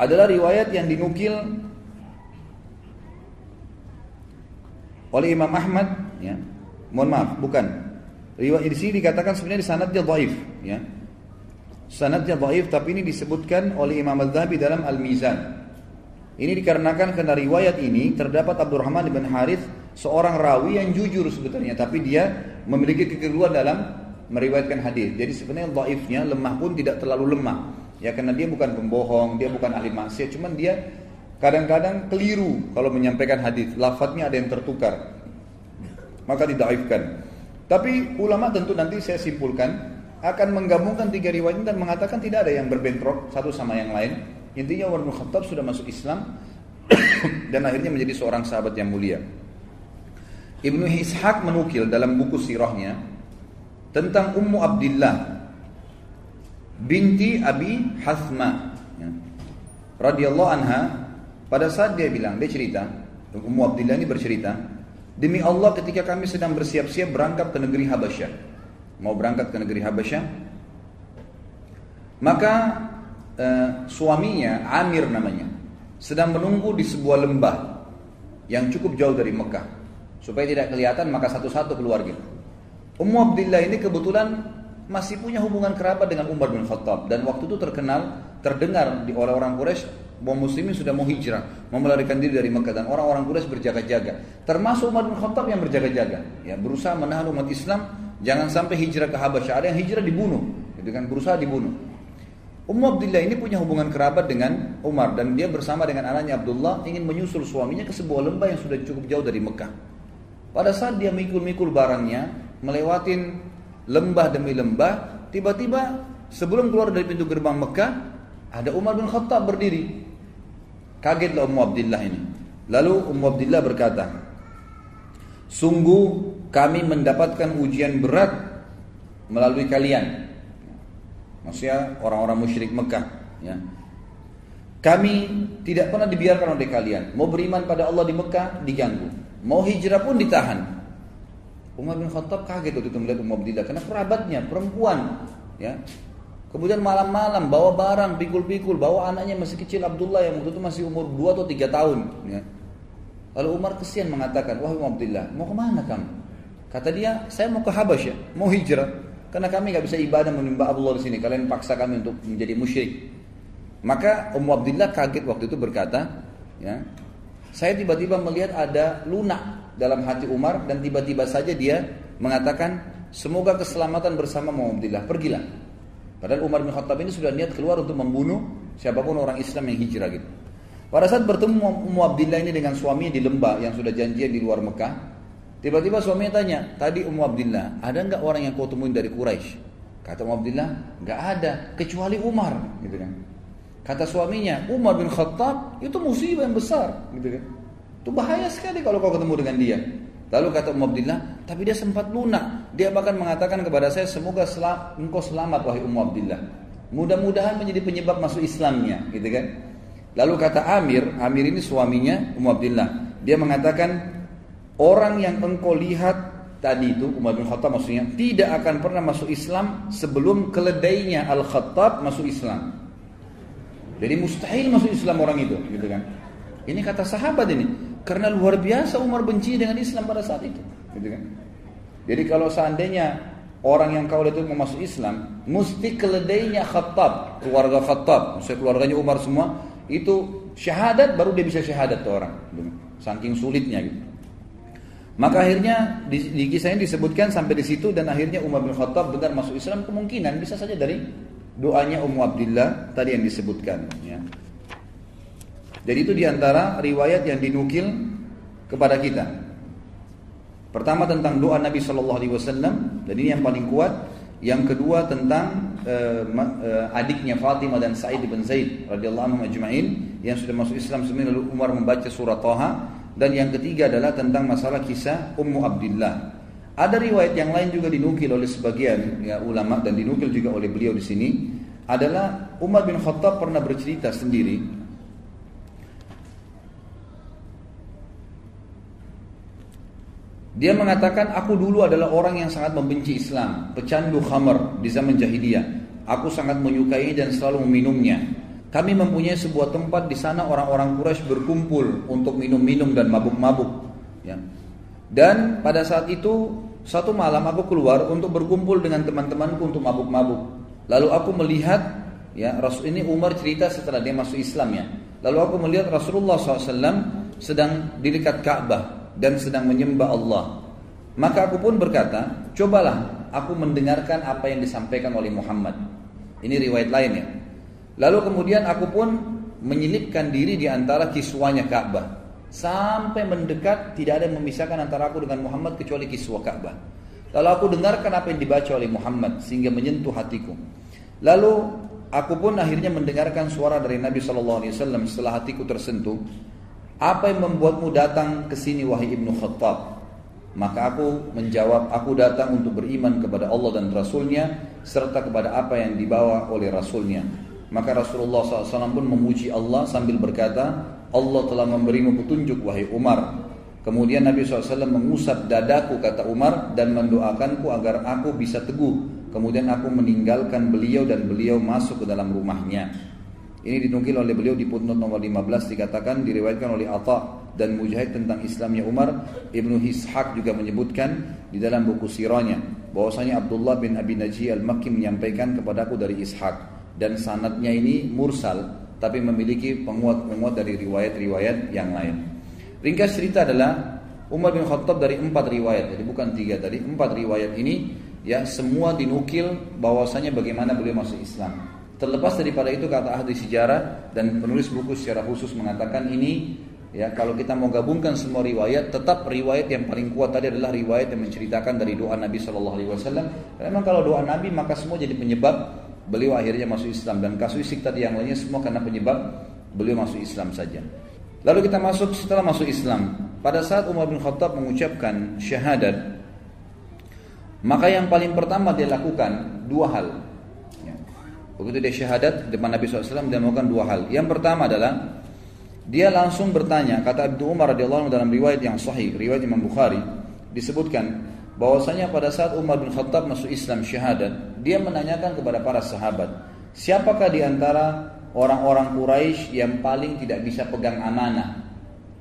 adalah riwayat yang dinukil oleh Imam Ahmad ya. Mohon maaf, bukan. Riwayat di sini dikatakan sebenarnya di sanadnya dhaif ya. Sanadnya dhaif tapi ini disebutkan oleh Imam Al-Dhabi dalam Al-Mizan. Ini dikarenakan karena riwayat ini terdapat Abdurrahman bin Harith seorang rawi yang jujur sebetulnya tapi dia memiliki kekeliruan dalam meriwayatkan hadis. Jadi sebenarnya dhaifnya lemah pun tidak terlalu lemah. Ya karena dia bukan pembohong, dia bukan ahli maksiat, cuman dia kadang-kadang keliru kalau menyampaikan hadis. Lafadznya ada yang tertukar. Maka didaifkan. Tapi ulama tentu nanti saya simpulkan akan menggabungkan tiga riwayat dan mengatakan tidak ada yang berbentrok satu sama yang lain. Intinya Umar bin Khattab sudah masuk Islam dan akhirnya menjadi seorang sahabat yang mulia. Ibnu Ishaq menukil dalam buku sirahnya tentang Ummu Abdullah binti Abi Hasma ya. radhiyallahu anha pada saat dia bilang dia cerita Ummu Abdullah ini bercerita demi Allah ketika kami sedang bersiap-siap berangkat ke negeri Habasyah mau berangkat ke negeri Habasyah maka eh, suaminya Amir namanya sedang menunggu di sebuah lembah yang cukup jauh dari Mekah Supaya tidak kelihatan maka satu-satu keluar gitu. Ummu Abdillah ini kebetulan masih punya hubungan kerabat dengan Umar bin Khattab dan waktu itu terkenal terdengar di orang-orang Quraisy bahwa muslimin sudah mau hijrah, mau melarikan diri dari Mekah dan orang-orang Quraisy berjaga-jaga. Termasuk Umar bin Khattab yang berjaga-jaga, ya berusaha menahan umat Islam jangan sampai hijrah ke Habasyah. Ada yang hijrah dibunuh, gitu kan berusaha dibunuh. Ummu Abdillah ini punya hubungan kerabat dengan Umar dan dia bersama dengan anaknya Abdullah ingin menyusul suaminya ke sebuah lembah yang sudah cukup jauh dari Mekah. Pada saat dia mikul-mikul barangnya, melewatin lembah demi lembah, tiba-tiba sebelum keluar dari pintu gerbang Mekah, ada Umar bin Khattab berdiri. Kagetlah Ummu Abdillah ini. Lalu Ummu Abdillah berkata, Sungguh kami mendapatkan ujian berat melalui kalian. Maksudnya orang-orang musyrik Mekah. Ya. Kami tidak pernah dibiarkan oleh kalian. Mau beriman pada Allah di Mekah, diganggu. Mau hijrah pun ditahan. Umar bin Khattab kaget waktu itu melihat Umar Abdillah karena kerabatnya perempuan, ya. Kemudian malam-malam bawa barang, pikul-pikul, bawa anaknya masih kecil Abdullah yang waktu itu masih umur 2 atau 3 tahun, ya. Lalu Umar kesian mengatakan, wahai Umar Abdillah, mau ke mana kamu? Kata dia, saya mau ke Habasyah, mau hijrah. Karena kami nggak bisa ibadah menyembah Allah di sini. Kalian paksa kami untuk menjadi musyrik. Maka Ummu Abdillah kaget waktu itu berkata, ya, saya tiba-tiba melihat ada lunak dalam hati Umar dan tiba-tiba saja dia mengatakan semoga keselamatan bersama Muhammadillah pergilah. Padahal Umar bin Khattab ini sudah niat keluar untuk membunuh siapa pun orang Islam yang hijrah gitu. Pada saat bertemu Ummu Abdillah ini dengan suaminya di lembah yang sudah janjian di luar Mekah, tiba-tiba suaminya tanya, tadi Ummu Abdillah, ada nggak orang yang kau temuin dari Quraisy? Kata Ummu Abdillah, nggak ada, kecuali Umar, gitu kan. Kata suaminya, Umar bin Khattab itu musibah yang besar, gitu kan. Itu bahaya sekali kalau kau ketemu dengan dia. Lalu kata Umar Abdillah, tapi dia sempat lunak. Dia bahkan mengatakan kepada saya, semoga selam, engkau selamat wahai Umar Abdillah. Mudah-mudahan menjadi penyebab masuk Islamnya, gitu kan. Lalu kata Amir, Amir ini suaminya Umar Abdillah. Dia mengatakan, orang yang engkau lihat tadi itu Umar bin Khattab maksudnya tidak akan pernah masuk Islam sebelum keledainya Al-Khattab masuk Islam. Jadi mustahil masuk Islam orang itu, gitu kan. Ini kata sahabat ini. Karena luar biasa Umar benci dengan Islam pada saat itu. Gitu kan? Jadi kalau seandainya orang yang kau lihat itu mau masuk Islam, mesti keledainya Khattab, keluarga Khattab, maksudnya keluarganya Umar semua, itu syahadat baru dia bisa syahadat tuh orang. Gitu. Saking sulitnya gitu. Maka akhirnya di, di kisah ini disebutkan sampai di situ dan akhirnya Umar bin Khattab benar masuk Islam kemungkinan bisa saja dari doanya Ummu Abdillah tadi yang disebutkan. Ya. Jadi itu di antara riwayat yang dinukil kepada kita. Pertama tentang doa Nabi Shallallahu Alaihi Wasallam dan ini yang paling kuat. Yang kedua tentang uh, uh, adiknya Fatimah dan Sa'id bin Zaid radhiyallahu anhu yang sudah masuk Islam lalu Umar membaca surah Taha dan yang ketiga adalah tentang masalah kisah Ummu Abdillah. Ada riwayat yang lain juga dinukil oleh sebagian ya, ulama dan dinukil juga oleh beliau di sini adalah Umar bin Khattab pernah bercerita sendiri Dia mengatakan aku dulu adalah orang yang sangat membenci Islam, pecandu khamar di zaman jahiliyah. Aku sangat menyukai dan selalu meminumnya. Kami mempunyai sebuah tempat di sana orang-orang Quraisy berkumpul untuk minum-minum dan mabuk-mabuk. Ya. Dan pada saat itu satu malam aku keluar untuk berkumpul dengan teman-temanku untuk mabuk-mabuk. Lalu aku melihat ya Rasul ini Umar cerita setelah dia masuk Islam ya. Lalu aku melihat Rasulullah SAW sedang di dekat Ka'bah dan sedang menyembah Allah. Maka aku pun berkata, cobalah aku mendengarkan apa yang disampaikan oleh Muhammad. Ini riwayat lainnya. Lalu kemudian aku pun menyelipkan diri di antara kiswanya Ka'bah. Sampai mendekat tidak ada yang memisahkan antara aku dengan Muhammad kecuali kiswa Ka'bah. Lalu aku dengarkan apa yang dibaca oleh Muhammad sehingga menyentuh hatiku. Lalu aku pun akhirnya mendengarkan suara dari Nabi Shallallahu Alaihi Wasallam setelah hatiku tersentuh. Apa yang membuatmu datang ke sini wahai Ibnu Khattab? Maka aku menjawab, aku datang untuk beriman kepada Allah dan Rasulnya serta kepada apa yang dibawa oleh Rasulnya. Maka Rasulullah SAW pun memuji Allah sambil berkata, Allah telah memberimu petunjuk wahai Umar. Kemudian Nabi SAW mengusap dadaku kata Umar dan mendoakanku agar aku bisa teguh. Kemudian aku meninggalkan beliau dan beliau masuk ke dalam rumahnya. Ini dinukil oleh beliau di footnote nomor 15 dikatakan diriwayatkan oleh Atha dan Mujahid tentang Islamnya Umar. Ibnu Ishaq juga menyebutkan di dalam buku sirahnya bahwasanya Abdullah bin Abi Naji al-Makki menyampaikan kepadaku dari Ishaq dan sanatnya ini mursal tapi memiliki penguat-penguat dari riwayat-riwayat yang lain. Ringkas cerita adalah Umar bin Khattab dari empat riwayat, jadi bukan tiga tadi, empat riwayat ini ya semua dinukil bahwasanya bagaimana beliau masuk Islam. Terlepas daripada itu kata ahli sejarah dan penulis buku secara khusus mengatakan ini ya kalau kita mau gabungkan semua riwayat tetap riwayat yang paling kuat tadi adalah riwayat yang menceritakan dari doa Nabi Shallallahu Alaihi Wasallam. Memang kalau doa Nabi maka semua jadi penyebab beliau akhirnya masuk Islam dan kasuistik tadi yang lainnya semua karena penyebab beliau masuk Islam saja. Lalu kita masuk setelah masuk Islam. Pada saat Umar bin Khattab mengucapkan syahadat, maka yang paling pertama dia lakukan dua hal. Begitu dia syahadat depan Nabi SAW dia melakukan dua hal. Yang pertama adalah dia langsung bertanya, kata Abu Umar radhiyallahu dalam riwayat yang sahih, riwayat Imam Bukhari, disebutkan bahwasanya pada saat Umar bin Khattab masuk Islam syahadat, dia menanyakan kepada para sahabat, siapakah di antara orang-orang Quraisy yang paling tidak bisa pegang amanah?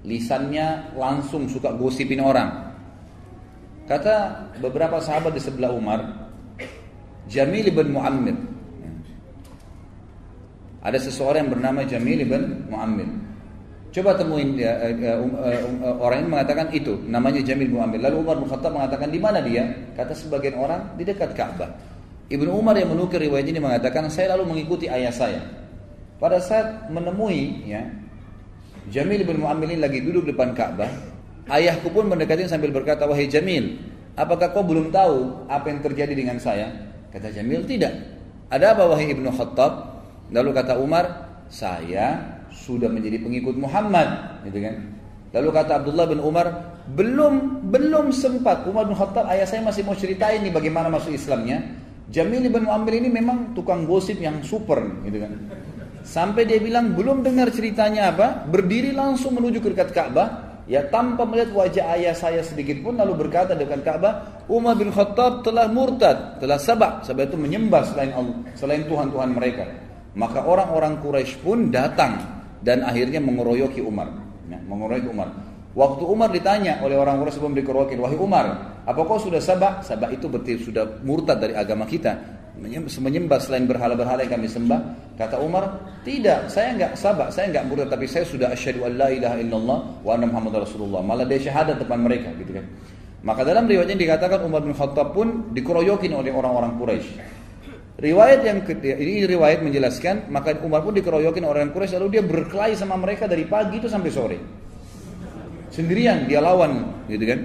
Lisannya langsung suka gosipin orang. Kata beberapa sahabat di sebelah Umar, Jamil bin Muammir ada seseorang yang bernama Jamil bin Muammir. Coba temuin ya, uh, um, uh, uh, orang ini mengatakan itu namanya Jamil bin Muammir. Lalu Umar bin Khattab mengatakan di mana dia? Kata sebagian orang di dekat Ka'bah. Ibnu Umar yang menukir riwayat ini mengatakan saya lalu mengikuti ayah saya. Pada saat menemui ya Jamil bin Muammir ini lagi duduk depan Ka'bah, ayahku pun mendekati sambil berkata, "Wahai Jamil, apakah kau belum tahu apa yang terjadi dengan saya?" Kata Jamil, "Tidak." Ada apa wahai Ibnu Khattab? Lalu kata Umar, saya sudah menjadi pengikut Muhammad, gitu kan? Lalu kata Abdullah bin Umar, belum belum sempat Umar bin Khattab ayah saya masih mau ceritain nih bagaimana masuk Islamnya. Jamil bin Muammir ini memang tukang gosip yang super, gitu kan? Sampai dia bilang belum dengar ceritanya apa, berdiri langsung menuju ke dekat Ka'bah, ya tanpa melihat wajah ayah saya sedikit pun lalu berkata dekat Ka'bah, Umar bin Khattab telah murtad, telah sabak, sabak itu menyembah selain Allah, selain Tuhan-Tuhan mereka. Maka orang-orang Quraisy pun datang dan akhirnya mengeroyoki Umar. Ya, mengeroyok Umar. Waktu Umar ditanya oleh orang-orang sebelum dikeroyokin, wahai Umar, apa kau sudah sabah? Sabah itu berarti sudah murtad dari agama kita. Menyembah selain berhala-berhala yang kami sembah. Kata Umar, tidak, saya enggak sabah, saya enggak murtad, tapi saya sudah asyhadu an la ilaha illallah wa anna muhammad rasulullah. Malah dia syahadat depan mereka, gitu kan. Maka dalam riwayatnya dikatakan Umar bin Khattab pun dikeroyokin oleh orang-orang Quraisy. Riwayat yang ini riwayat menjelaskan maka Umar pun dikeroyokin orang Quraisy lalu dia berkelahi sama mereka dari pagi itu sampai sore. Sendirian dia lawan gitu kan.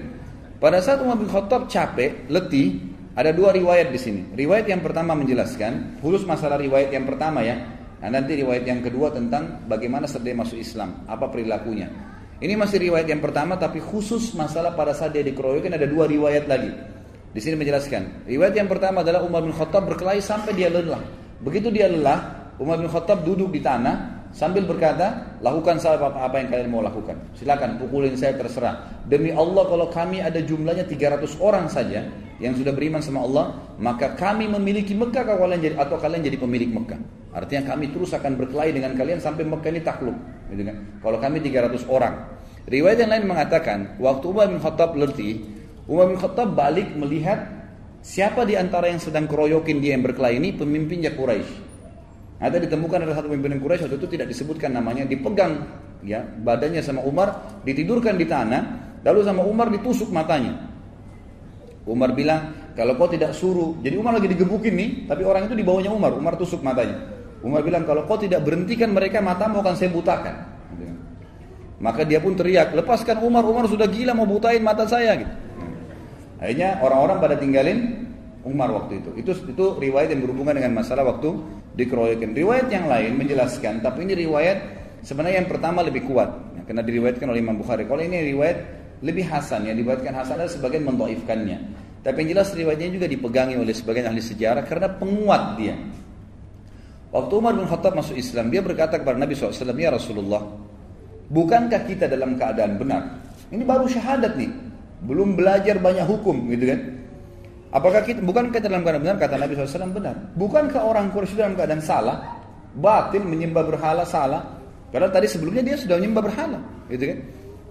Pada saat Umar bin Khattab capek, letih, ada dua riwayat di sini. Riwayat yang pertama menjelaskan, khusus masalah riwayat yang pertama ya. Nah, nanti riwayat yang kedua tentang bagaimana setelah masuk Islam, apa perilakunya. Ini masih riwayat yang pertama tapi khusus masalah pada saat dia dikeroyokin ada dua riwayat lagi. Di sini menjelaskan. Riwayat yang pertama adalah Umar bin Khattab berkelahi sampai dia lelah. Begitu dia lelah, Umar bin Khattab duduk di tanah, Sambil berkata, lakukan apa, apa yang kalian mau lakukan. Silakan pukulin saya terserah. Demi Allah kalau kami ada jumlahnya 300 orang saja yang sudah beriman sama Allah, maka kami memiliki Mekah kalau kalian jadi atau kalian jadi pemilik Mekah. Artinya kami terus akan berkelahi dengan kalian sampai Mekah ini takluk. Gitu kan? Kalau kami 300 orang. Riwayat yang lain mengatakan, waktu Umar bin Khattab letih, Umar bin Khattab balik melihat siapa di antara yang sedang keroyokin dia yang berkelahi ini pemimpinnya Quraisy. Ada ditemukan ada satu pimpinan Quraisy waktu itu tidak disebutkan namanya, dipegang ya badannya sama Umar, ditidurkan di tanah, lalu sama Umar ditusuk matanya. Umar bilang, kalau kau tidak suruh, jadi Umar lagi digebukin nih, tapi orang itu di bawahnya Umar, Umar tusuk matanya. Umar bilang, kalau kau tidak berhentikan mereka, matamu akan saya butakan. Maka dia pun teriak, lepaskan Umar, Umar sudah gila mau butain mata saya. Gitu. Akhirnya orang-orang pada tinggalin Umar waktu itu. Itu itu riwayat yang berhubungan dengan masalah waktu dikeroyokin. Riwayat yang lain menjelaskan, tapi ini riwayat sebenarnya yang pertama lebih kuat, ya, karena diriwayatkan oleh Imam Bukhari. Kalau ini riwayat lebih hasan, ya diriwayatkan hasan ada sebagian mendoifkannya. Tapi yang jelas riwayatnya juga dipegangi oleh sebagian ahli sejarah karena penguat dia. Waktu Umar bin Khattab masuk Islam, dia berkata kepada Nabi SAW, Ya Rasulullah, bukankah kita dalam keadaan benar? Ini baru syahadat nih, belum belajar banyak hukum gitu kan. Apakah kita bukan kita dalam keadaan benar kata Nabi SAW benar? Bukankah orang Quraisy dalam keadaan salah? Batil menyembah berhala salah. Karena tadi sebelumnya dia sudah menyembah berhala, gitu kan?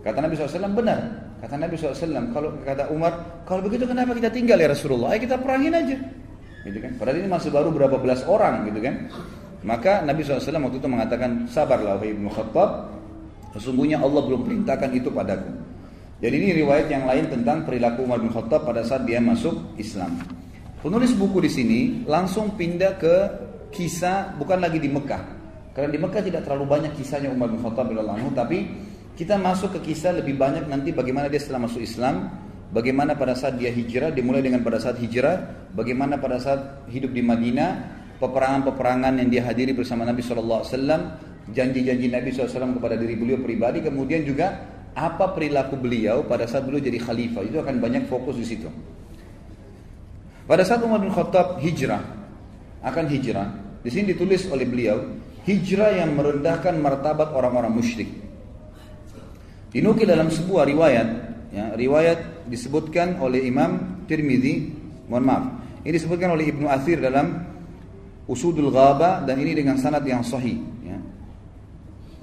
Kata Nabi SAW benar. Kata Nabi SAW kalau kata Umar kalau begitu kenapa kita tinggal ya Rasulullah? Ayo kita perangin aja, gitu kan? Padahal ini masih baru berapa belas orang, gitu kan? Maka Nabi SAW waktu itu mengatakan sabarlah wahai ibnu Khattab, sesungguhnya Allah belum perintahkan itu padaku. Jadi ini riwayat yang lain tentang perilaku Umar bin Khattab pada saat dia masuk Islam. Penulis buku di sini langsung pindah ke kisah bukan lagi di Mekah. Karena di Mekah tidak terlalu banyak kisahnya Umar bin Khattab anhu, tapi kita masuk ke kisah lebih banyak nanti bagaimana dia setelah masuk Islam, bagaimana pada saat dia hijrah, dimulai dengan pada saat hijrah, bagaimana pada saat hidup di Madinah, peperangan-peperangan yang dia hadiri bersama Nabi SAW, janji-janji Nabi SAW kepada diri beliau pribadi, kemudian juga apa perilaku beliau pada saat beliau jadi khalifah itu akan banyak fokus di situ. Pada saat Umar bin Khattab hijrah akan hijrah, di sini ditulis oleh beliau hijrah yang merendahkan martabat orang-orang musyrik. Dinukil dalam sebuah riwayat, ya, riwayat disebutkan oleh Imam Tirmidzi, mohon maaf, ini disebutkan oleh Ibnu Athir dalam Usudul Ghaba dan ini dengan sanad yang sahih.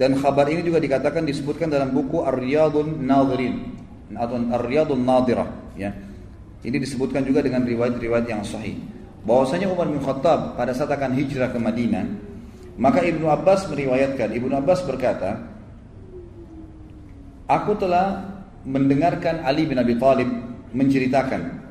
Dan kabar ini juga dikatakan disebutkan dalam buku Ar-Riyadun Nadhirin atau Ar-Riyadun Nadirah ya. Ini disebutkan juga dengan riwayat-riwayat yang sahih. Bahwasanya Umar bin Khattab pada saat akan hijrah ke Madinah, maka Ibnu Abbas meriwayatkan, Ibnu Abbas berkata, Aku telah mendengarkan Ali bin Abi Thalib menceritakan.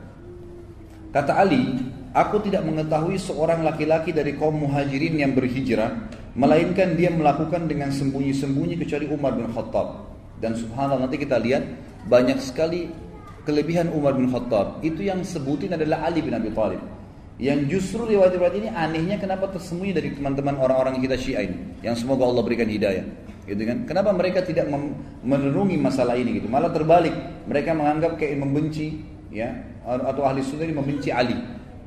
Kata Ali, aku tidak mengetahui seorang laki-laki dari kaum muhajirin yang berhijrah Melainkan dia melakukan dengan sembunyi-sembunyi kecuali Umar bin Khattab. Dan subhanallah nanti kita lihat banyak sekali kelebihan Umar bin Khattab. Itu yang sebutin adalah Ali bin Abi Thalib. Yang justru riwayat-riwayat ini anehnya kenapa tersembunyi dari teman-teman orang-orang kita Syiah ini. Yang semoga Allah berikan hidayah. Gitu kan? Kenapa mereka tidak menerungi masalah ini gitu? Malah terbalik. Mereka menganggap kayak membenci ya atau ahli sunnah ini membenci Ali.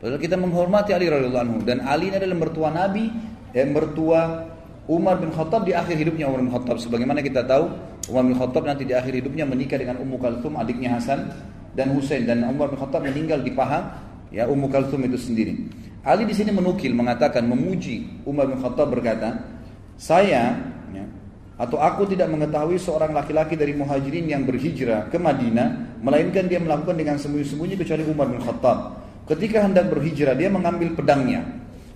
Padahal kita menghormati Ali radhiyallahu anhu. Dan Ali ini adalah mertua Nabi yang mertua Umar bin Khattab di akhir hidupnya Umar bin Khattab. Sebagaimana kita tahu Umar bin Khattab nanti di akhir hidupnya menikah dengan Ummu Kalthum adiknya Hasan dan Husain. Dan Umar bin Khattab meninggal di paha ya Ummu Kalthum itu sendiri. Ali di sini menukil mengatakan memuji Umar bin Khattab berkata, "Saya ya, atau aku tidak mengetahui seorang laki-laki dari muhajirin yang berhijrah ke Madinah melainkan dia melakukan dengan sembunyi-sembunyi kecuali Umar bin Khattab ketika hendak berhijrah dia mengambil pedangnya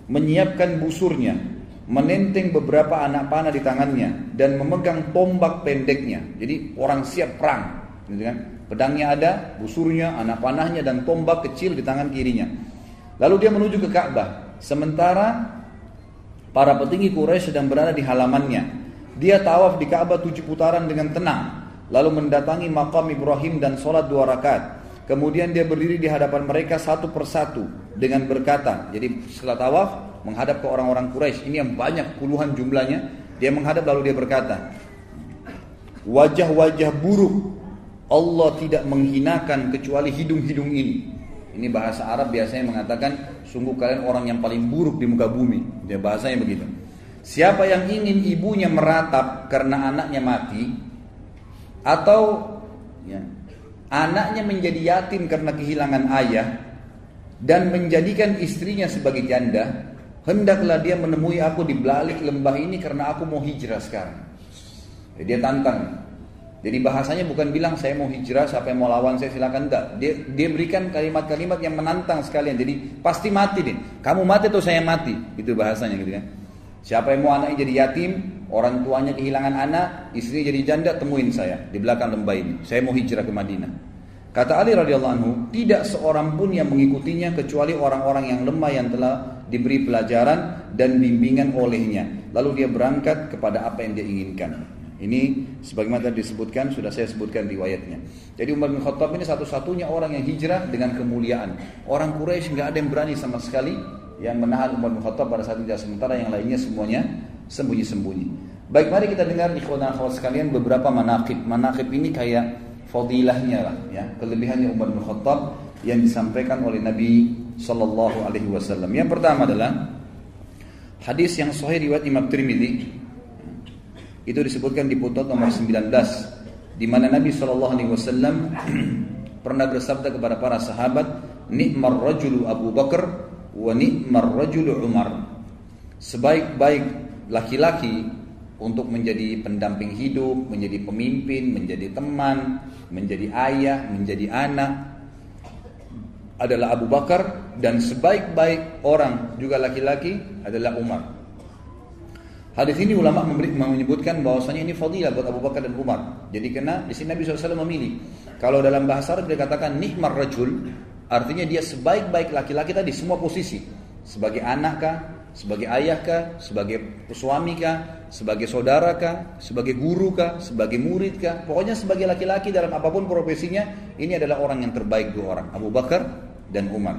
menyiapkan busurnya menenteng beberapa anak panah di tangannya dan memegang tombak pendeknya. Jadi orang siap perang gitu kan? Pedangnya ada busurnya anak panahnya dan tombak kecil di tangan kirinya. Lalu dia menuju ke Ka'bah. Sementara para petinggi Quraisy sedang berada di halamannya. Dia tawaf di Ka'bah tujuh putaran dengan tenang, lalu mendatangi makam Ibrahim dan sholat dua rakaat. Kemudian dia berdiri di hadapan mereka satu persatu dengan berkata, jadi setelah tawaf menghadap ke orang-orang Quraisy, ini yang banyak puluhan jumlahnya, dia menghadap lalu dia berkata, wajah-wajah buruk Allah tidak menghinakan kecuali hidung-hidung ini. Ini bahasa Arab biasanya mengatakan sungguh kalian orang yang paling buruk di muka bumi. Dia bahasanya begitu. Siapa yang ingin ibunya meratap karena anaknya mati atau ya, anaknya menjadi yatim karena kehilangan ayah dan menjadikan istrinya sebagai janda, hendaklah dia menemui aku di balik lembah ini karena aku mau hijrah sekarang. Jadi dia tantang. Jadi bahasanya bukan bilang saya mau hijrah, siapa yang mau lawan saya silakan enggak. Dia dia berikan kalimat-kalimat yang menantang sekalian. Jadi pasti mati nih. Kamu mati atau saya mati. Itu bahasanya gitu kan. Siapa yang mau anaknya jadi yatim, orang tuanya kehilangan anak, istrinya jadi janda, temuin saya di belakang lembah ini. Saya mau hijrah ke Madinah. Kata Ali radhiyallahu anhu, tidak seorang pun yang mengikutinya kecuali orang-orang yang lemah yang telah diberi pelajaran dan bimbingan olehnya. Lalu dia berangkat kepada apa yang dia inginkan. Ini sebagaimana tadi disebutkan, sudah saya sebutkan riwayatnya. Jadi Umar bin Khattab ini satu-satunya orang yang hijrah dengan kemuliaan. Orang Quraisy nggak ada yang berani sama sekali yang menahan Umar bin Khattab pada saat itu sementara yang lainnya semuanya sembunyi-sembunyi. Baik, mari kita dengar ikhwan dan akhwat sekalian beberapa manaqib. Manaqib ini kayak fadilahnya lah ya, kelebihannya Umar bin Khattab yang disampaikan oleh Nabi sallallahu alaihi wasallam. Yang pertama adalah hadis yang sahih riwayat Imam Tirmidzi itu disebutkan di putut nomor 19 di mana Nabi sallallahu alaihi wasallam pernah bersabda kepada para sahabat, "Ni'mar rajulu Abu Bakar wa ni'mar rajulu Umar. Sebaik-baik laki-laki untuk menjadi pendamping hidup, menjadi pemimpin, menjadi teman, menjadi ayah, menjadi anak adalah Abu Bakar dan sebaik-baik orang juga laki-laki adalah Umar. Hadis ini ulama menyebutkan bahwasanya ini fadilah buat Abu Bakar dan Umar. Jadi kena di sini Nabi SAW memilih. Kalau dalam bahasa Arab dikatakan nikmar rajul, Artinya dia sebaik-baik laki-laki tadi semua posisi. Sebagai anak kah, sebagai ayah kah, sebagai suami kah, sebagai saudara kah, sebagai guru kah, sebagai murid kah. Pokoknya sebagai laki-laki dalam apa pun profesinya, ini adalah orang yang terbaik dua orang, Abu Bakar dan Umar.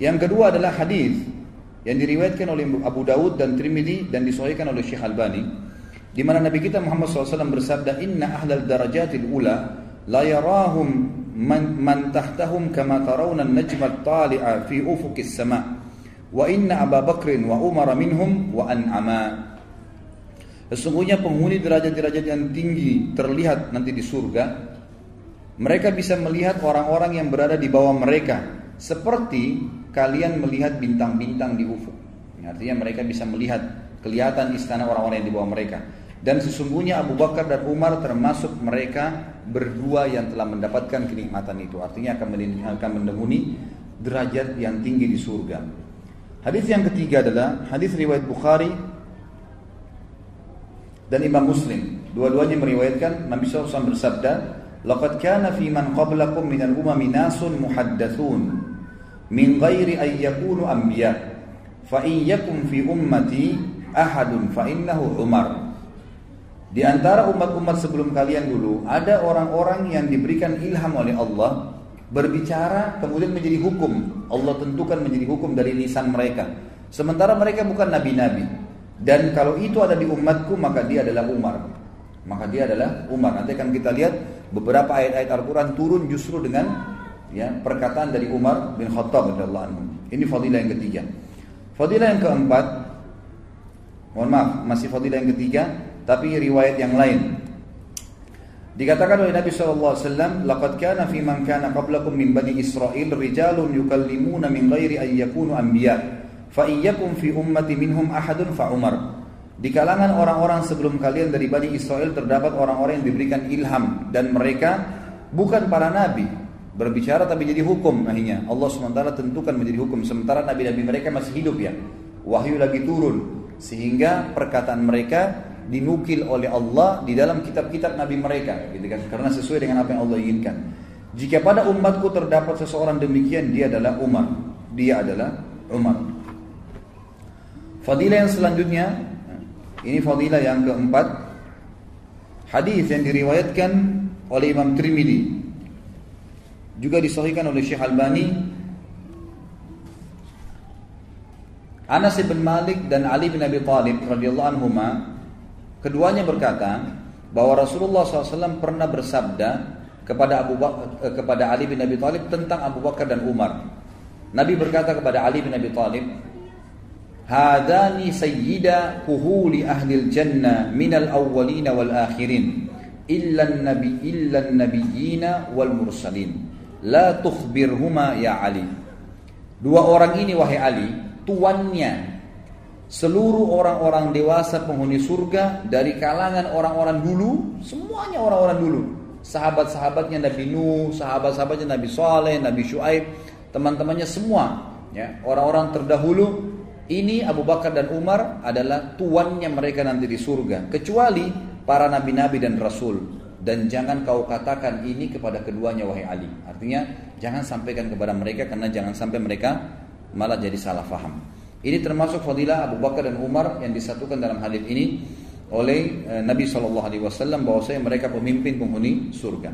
Yang kedua adalah hadis yang diriwayatkan oleh Abu Dawud dan Trimidi dan disahihkan oleh Syekh Albani di mana Nabi kita Muhammad SAW bersabda inna ahlal darajatil ula la yarahum man, man tahtahum kama tarawna an-najma at-tali'a fi ufuqis sama' wa inna Abu Bakr wa Umar minhum wa an'ama Sesungguhnya penghuni derajat-derajat yang tinggi terlihat nanti di surga mereka bisa melihat orang-orang yang berada di bawah mereka seperti kalian melihat bintang-bintang di ufuk. Artinya mereka bisa melihat kelihatan istana orang-orang yang di bawah mereka. Dan sesungguhnya Abu Bakar dan Umar termasuk mereka berdua yang telah mendapatkan kenikmatan itu. Artinya akan akan mendahului derajat yang tinggi di surga. Hadis yang ketiga adalah hadis riwayat Bukhari dan Imam Muslim. Dua-duanya meriwayatkan Nabi SAW bersabda, "Laqad kana fi man qablakum minal umami nasun muhaddatsun min ghairi an yakunu anbiya. Fa in yakum fi ummati ahadun fa innahu Umar." Di antara umat-umat sebelum kalian dulu ada orang-orang yang diberikan ilham oleh Allah berbicara kemudian menjadi hukum. Allah tentukan menjadi hukum dari lisan mereka. Sementara mereka bukan nabi-nabi. Dan kalau itu ada di umatku maka dia adalah Umar. Maka dia adalah Umar. Nanti akan kita lihat beberapa ayat-ayat Al-Quran turun justru dengan ya perkataan dari Umar bin Khattab. Ini fadilah yang ketiga. Fadilah yang keempat, mohon maaf, masih fadilah yang ketiga, tapi riwayat yang lain. Dikatakan oleh Nabi SAW, "Laqad kana fi man kana qablakum min bani Israel rijalun yukallimuna min ghairi an yakunu anbiya, fa iyyakum fi ummati minhum ahadun fa Umar." Di kalangan orang-orang sebelum kalian dari Bani Israel terdapat orang-orang yang diberikan ilham dan mereka bukan para nabi. Berbicara tapi jadi hukum akhirnya. Allah SWT tentukan menjadi hukum. Sementara nabi-nabi mereka masih hidup ya. Wahyu lagi turun. Sehingga perkataan mereka dinukil oleh Allah di dalam kitab-kitab nabi mereka gitu kan? Karena sesuai dengan apa yang Allah inginkan. Jika pada umatku terdapat seseorang demikian dia adalah Umar. Dia adalah Umar. Fadilah yang selanjutnya ini fadilah yang keempat. Hadis yang diriwayatkan oleh Imam Tirmidzi. Juga disahihkan oleh Syekh Albani. Anas bin Malik dan Ali bin Abi Thalib radhiyallahu anhuma keduanya berkata bahwa Rasulullah SAW pernah bersabda kepada Abu Bakar, eh, kepada Ali bin Abi Thalib tentang Abu Bakar dan Umar. Nabi berkata kepada Ali bin Abi Thalib, Hadani sayyida kuhuli ahli jannah minal awwalina wal akhirin illa nabi illa nabiyina wal mursalin la tukhbirhuma ya Ali Dua orang ini wahai Ali tuannya seluruh orang-orang dewasa penghuni surga dari kalangan orang-orang dulu semuanya orang-orang dulu sahabat-sahabatnya Nabi Nuh sahabat-sahabatnya Nabi Saleh Nabi Shu'aib teman-temannya semua ya orang-orang terdahulu ini Abu Bakar dan Umar adalah tuannya mereka nanti di surga. Kecuali para nabi-nabi dan rasul. Dan jangan kau katakan ini kepada keduanya wahai Ali. Artinya jangan sampaikan kepada mereka karena jangan sampai mereka malah jadi salah faham. Ini termasuk fadilah Abu Bakar dan Umar yang disatukan dalam hadis ini oleh eh, Nabi Shallallahu Alaihi Wasallam bahwasanya mereka pemimpin penghuni surga.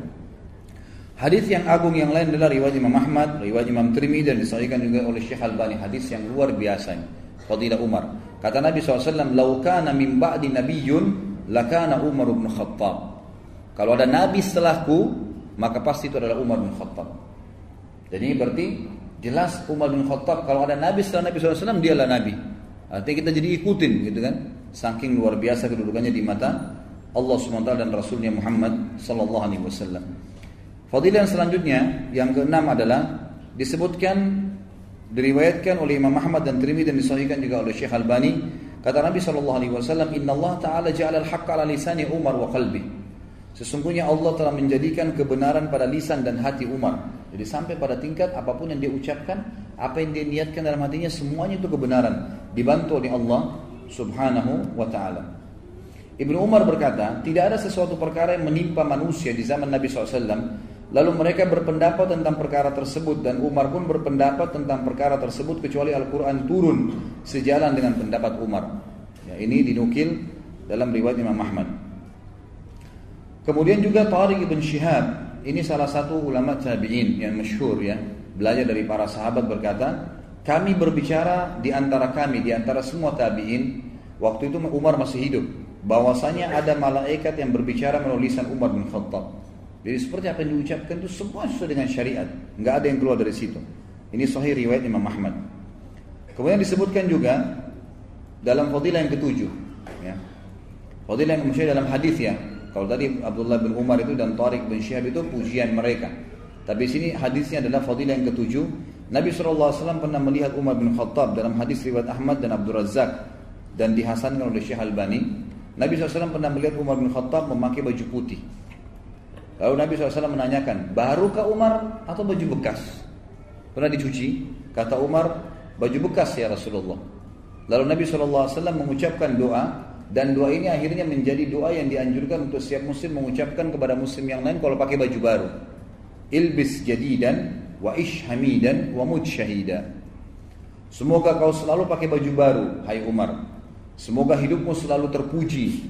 Hadis yang agung yang lain adalah riwayat Imam Ahmad, riwayat Imam Tirmidzi dan disahihkan juga oleh Syekh Albani. Hadis yang luar biasa fadilah Umar. Kata Nabi SAW, "Lau kana min ba'di nabiyyun lakana Umar bin Khattab." Kalau ada nabi setelahku, maka pasti itu adalah Umar bin Khattab. Jadi berarti jelas Umar bin Khattab kalau ada nabi setelah Nabi SAW dialah nabi. Artinya kita jadi ikutin gitu kan. Saking luar biasa kedudukannya di mata Allah SWT dan Rasulnya Muhammad Sallallahu Alaihi Wasallam. Fadilah yang selanjutnya yang keenam adalah disebutkan diriwayatkan oleh Imam Ahmad dan Tirmidzi dan disahihkan juga oleh Syekh Albani kata Nabi sallallahu alaihi wasallam inna Allah taala ja'ala al-haqq ala lisani Umar wa qalbi sesungguhnya Allah telah menjadikan kebenaran pada lisan dan hati Umar jadi sampai pada tingkat apa pun yang dia ucapkan apa yang dia niatkan dalam hatinya semuanya itu kebenaran dibantu oleh Allah subhanahu wa taala Ibnu Umar berkata, tidak ada sesuatu perkara yang menimpa manusia di zaman Nabi SAW Lalu mereka berpendapat tentang perkara tersebut dan Umar pun berpendapat tentang perkara tersebut kecuali Al-Quran turun sejalan dengan pendapat Umar. Ya, ini dinukil dalam riwayat Imam Ahmad. Kemudian juga Tariq ibn Shihab, ini salah satu ulama tabi'in yang masyhur ya, belajar dari para sahabat berkata, kami berbicara di antara kami, di antara semua tabi'in, waktu itu Umar masih hidup, bahwasanya ada malaikat yang berbicara melalui lisan Umar bin Khattab. Jadi seperti apa yang diucapkan itu semua sesuai dengan syariat. Nggak ada yang keluar dari situ. Ini sahih riwayat Imam Ahmad. Kemudian disebutkan juga dalam fadilah yang ketujuh. Ya. Fadilah yang dalam hadis ya. Kalau tadi Abdullah bin Umar itu dan Tariq bin Syihab itu pujian mereka. Tapi sini hadisnya adalah fadilah yang ketujuh. Nabi SAW pernah melihat Umar bin Khattab dalam hadis riwayat Ahmad dan Abdul Razak dan dihasankan oleh Syekh Albani. Nabi SAW pernah melihat Umar bin Khattab memakai baju putih. Lalu Nabi SAW menanyakan, barukah Umar atau baju bekas? Pernah dicuci? Kata Umar, baju bekas ya Rasulullah. Lalu Nabi SAW mengucapkan doa dan doa ini akhirnya menjadi doa yang dianjurkan untuk setiap muslim mengucapkan kepada muslim yang lain kalau pakai baju baru. Ilbis jadidan wa ish hamidan wa mud syahida. Semoga kau selalu pakai baju baru, hai Umar. Semoga hidupmu selalu terpuji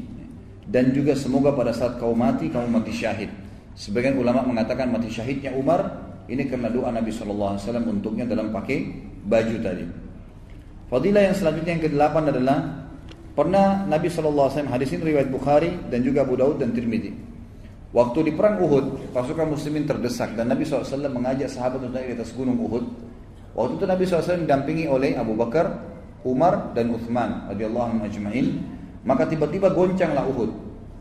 dan juga semoga pada saat kau mati kamu mati syahid. Sebagian ulama mengatakan mati syahidnya Umar ini karena doa Nabi SAW untuknya dalam pakai baju tadi. Fadilah yang selanjutnya yang ke-8 adalah pernah Nabi SAW hadis ini riwayat Bukhari dan juga Abu Daud dan Tirmidzi. Waktu di perang Uhud, pasukan muslimin terdesak dan Nabi SAW mengajak sahabat untuk naik di atas gunung Uhud. Waktu itu Nabi SAW didampingi oleh Abu Bakar, Umar dan Uthman radhiyallahu ajma'in. Maka tiba-tiba goncanglah Uhud.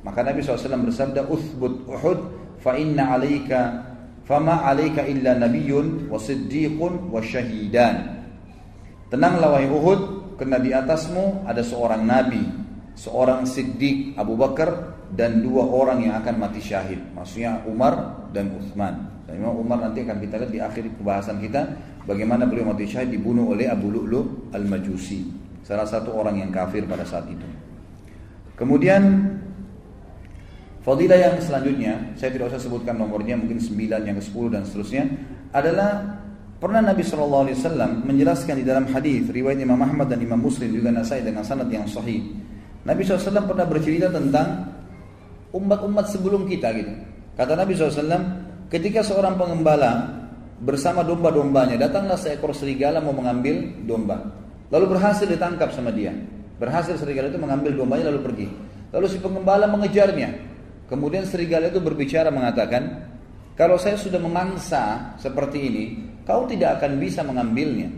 Maka Nabi SAW bersabda, "Uthbut Uhud fa inna alaika fama alaika illa nabiyyun wa siddiqun wa syahidan. Tenanglah wahai Uhud, karena di atasmu ada seorang nabi, seorang Siddiq Abu Bakar dan dua orang yang akan mati syahid. Maksudnya Umar dan Uthman. Dan memang Umar nanti akan kita lihat di akhir pembahasan kita bagaimana beliau mati syahid dibunuh oleh Abu Lu'lu al-Majusi. Salah satu orang yang kafir pada saat itu. Kemudian Fadilah yang selanjutnya, saya tidak usah sebutkan nomornya, mungkin 9, yang ke-10 dan seterusnya, adalah pernah Nabi SAW menjelaskan di dalam hadis riwayat Imam Ahmad dan Imam Muslim juga Nasai dengan sanad yang sahih. Nabi SAW pernah bercerita tentang umat-umat sebelum kita gitu. Kata Nabi SAW, ketika seorang pengembala bersama domba-dombanya datanglah seekor serigala mau mengambil domba. Lalu berhasil ditangkap sama dia. Berhasil serigala itu mengambil dombanya lalu pergi. Lalu si pengembala mengejarnya. Kemudian serigala itu berbicara mengatakan, kalau saya sudah memangsa seperti ini, kau tidak akan bisa mengambilnya.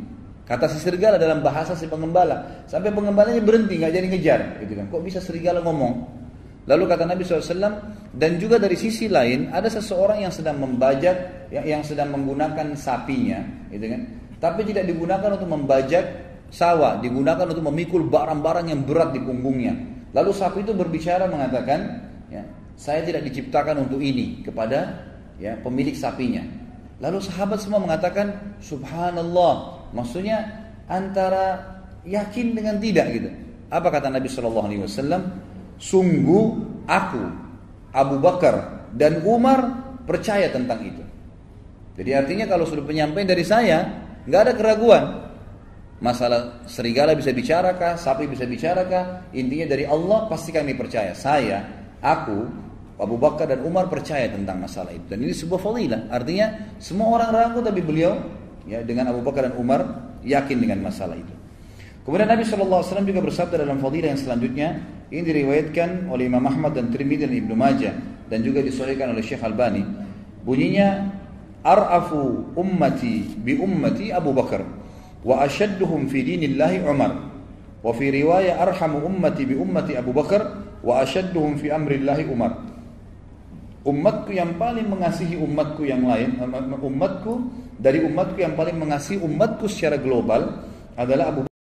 Kata si serigala dalam bahasa si pengembala. Sampai pengembalanya berhenti, nggak jadi ngejar. Gitu kan. Kok bisa serigala ngomong? Lalu kata Nabi SAW, dan juga dari sisi lain ada seseorang yang sedang membajak, yang, yang sedang menggunakan sapinya, gitu kan? Tapi tidak digunakan untuk membajak sawah, digunakan untuk memikul barang-barang yang berat di punggungnya. Lalu sapi itu berbicara mengatakan, ya, saya tidak diciptakan untuk ini kepada ya pemilik sapinya. Lalu sahabat semua mengatakan subhanallah. Maksudnya antara yakin dengan tidak gitu. Apa kata Nabi Shallallahu alaihi wasallam? Sungguh aku Abu Bakar dan Umar percaya tentang itu. Jadi artinya kalau sudah penyampaian dari saya, nggak ada keraguan. Masalah serigala bisa bicarakah, sapi bisa bicarakah, intinya dari Allah pasti kami percaya. Saya, aku, Abu Bakar dan Umar percaya tentang masalah itu. Dan ini sebuah fadilah. Artinya semua orang ragu tapi beliau ya dengan Abu Bakar dan Umar yakin dengan masalah itu. Kemudian Nabi SAW juga bersabda dalam fadilah yang selanjutnya ini diriwayatkan oleh Imam Ahmad dan Tirmidzi dan Ibnu Majah dan juga disahihkan oleh Syekh Albani. Bunyinya ar'afu ummati bi ummati Abu Bakar wa ashadduhum fi dinillahi Umar. Wa fi riwayah arhamu ummati bi ummati Abu Bakar wa ashadduhum fi amrillahi Umar. Umatku yang paling mengasihi umatku yang lain, umatku dari umatku yang paling mengasihi umatku secara global adalah Abu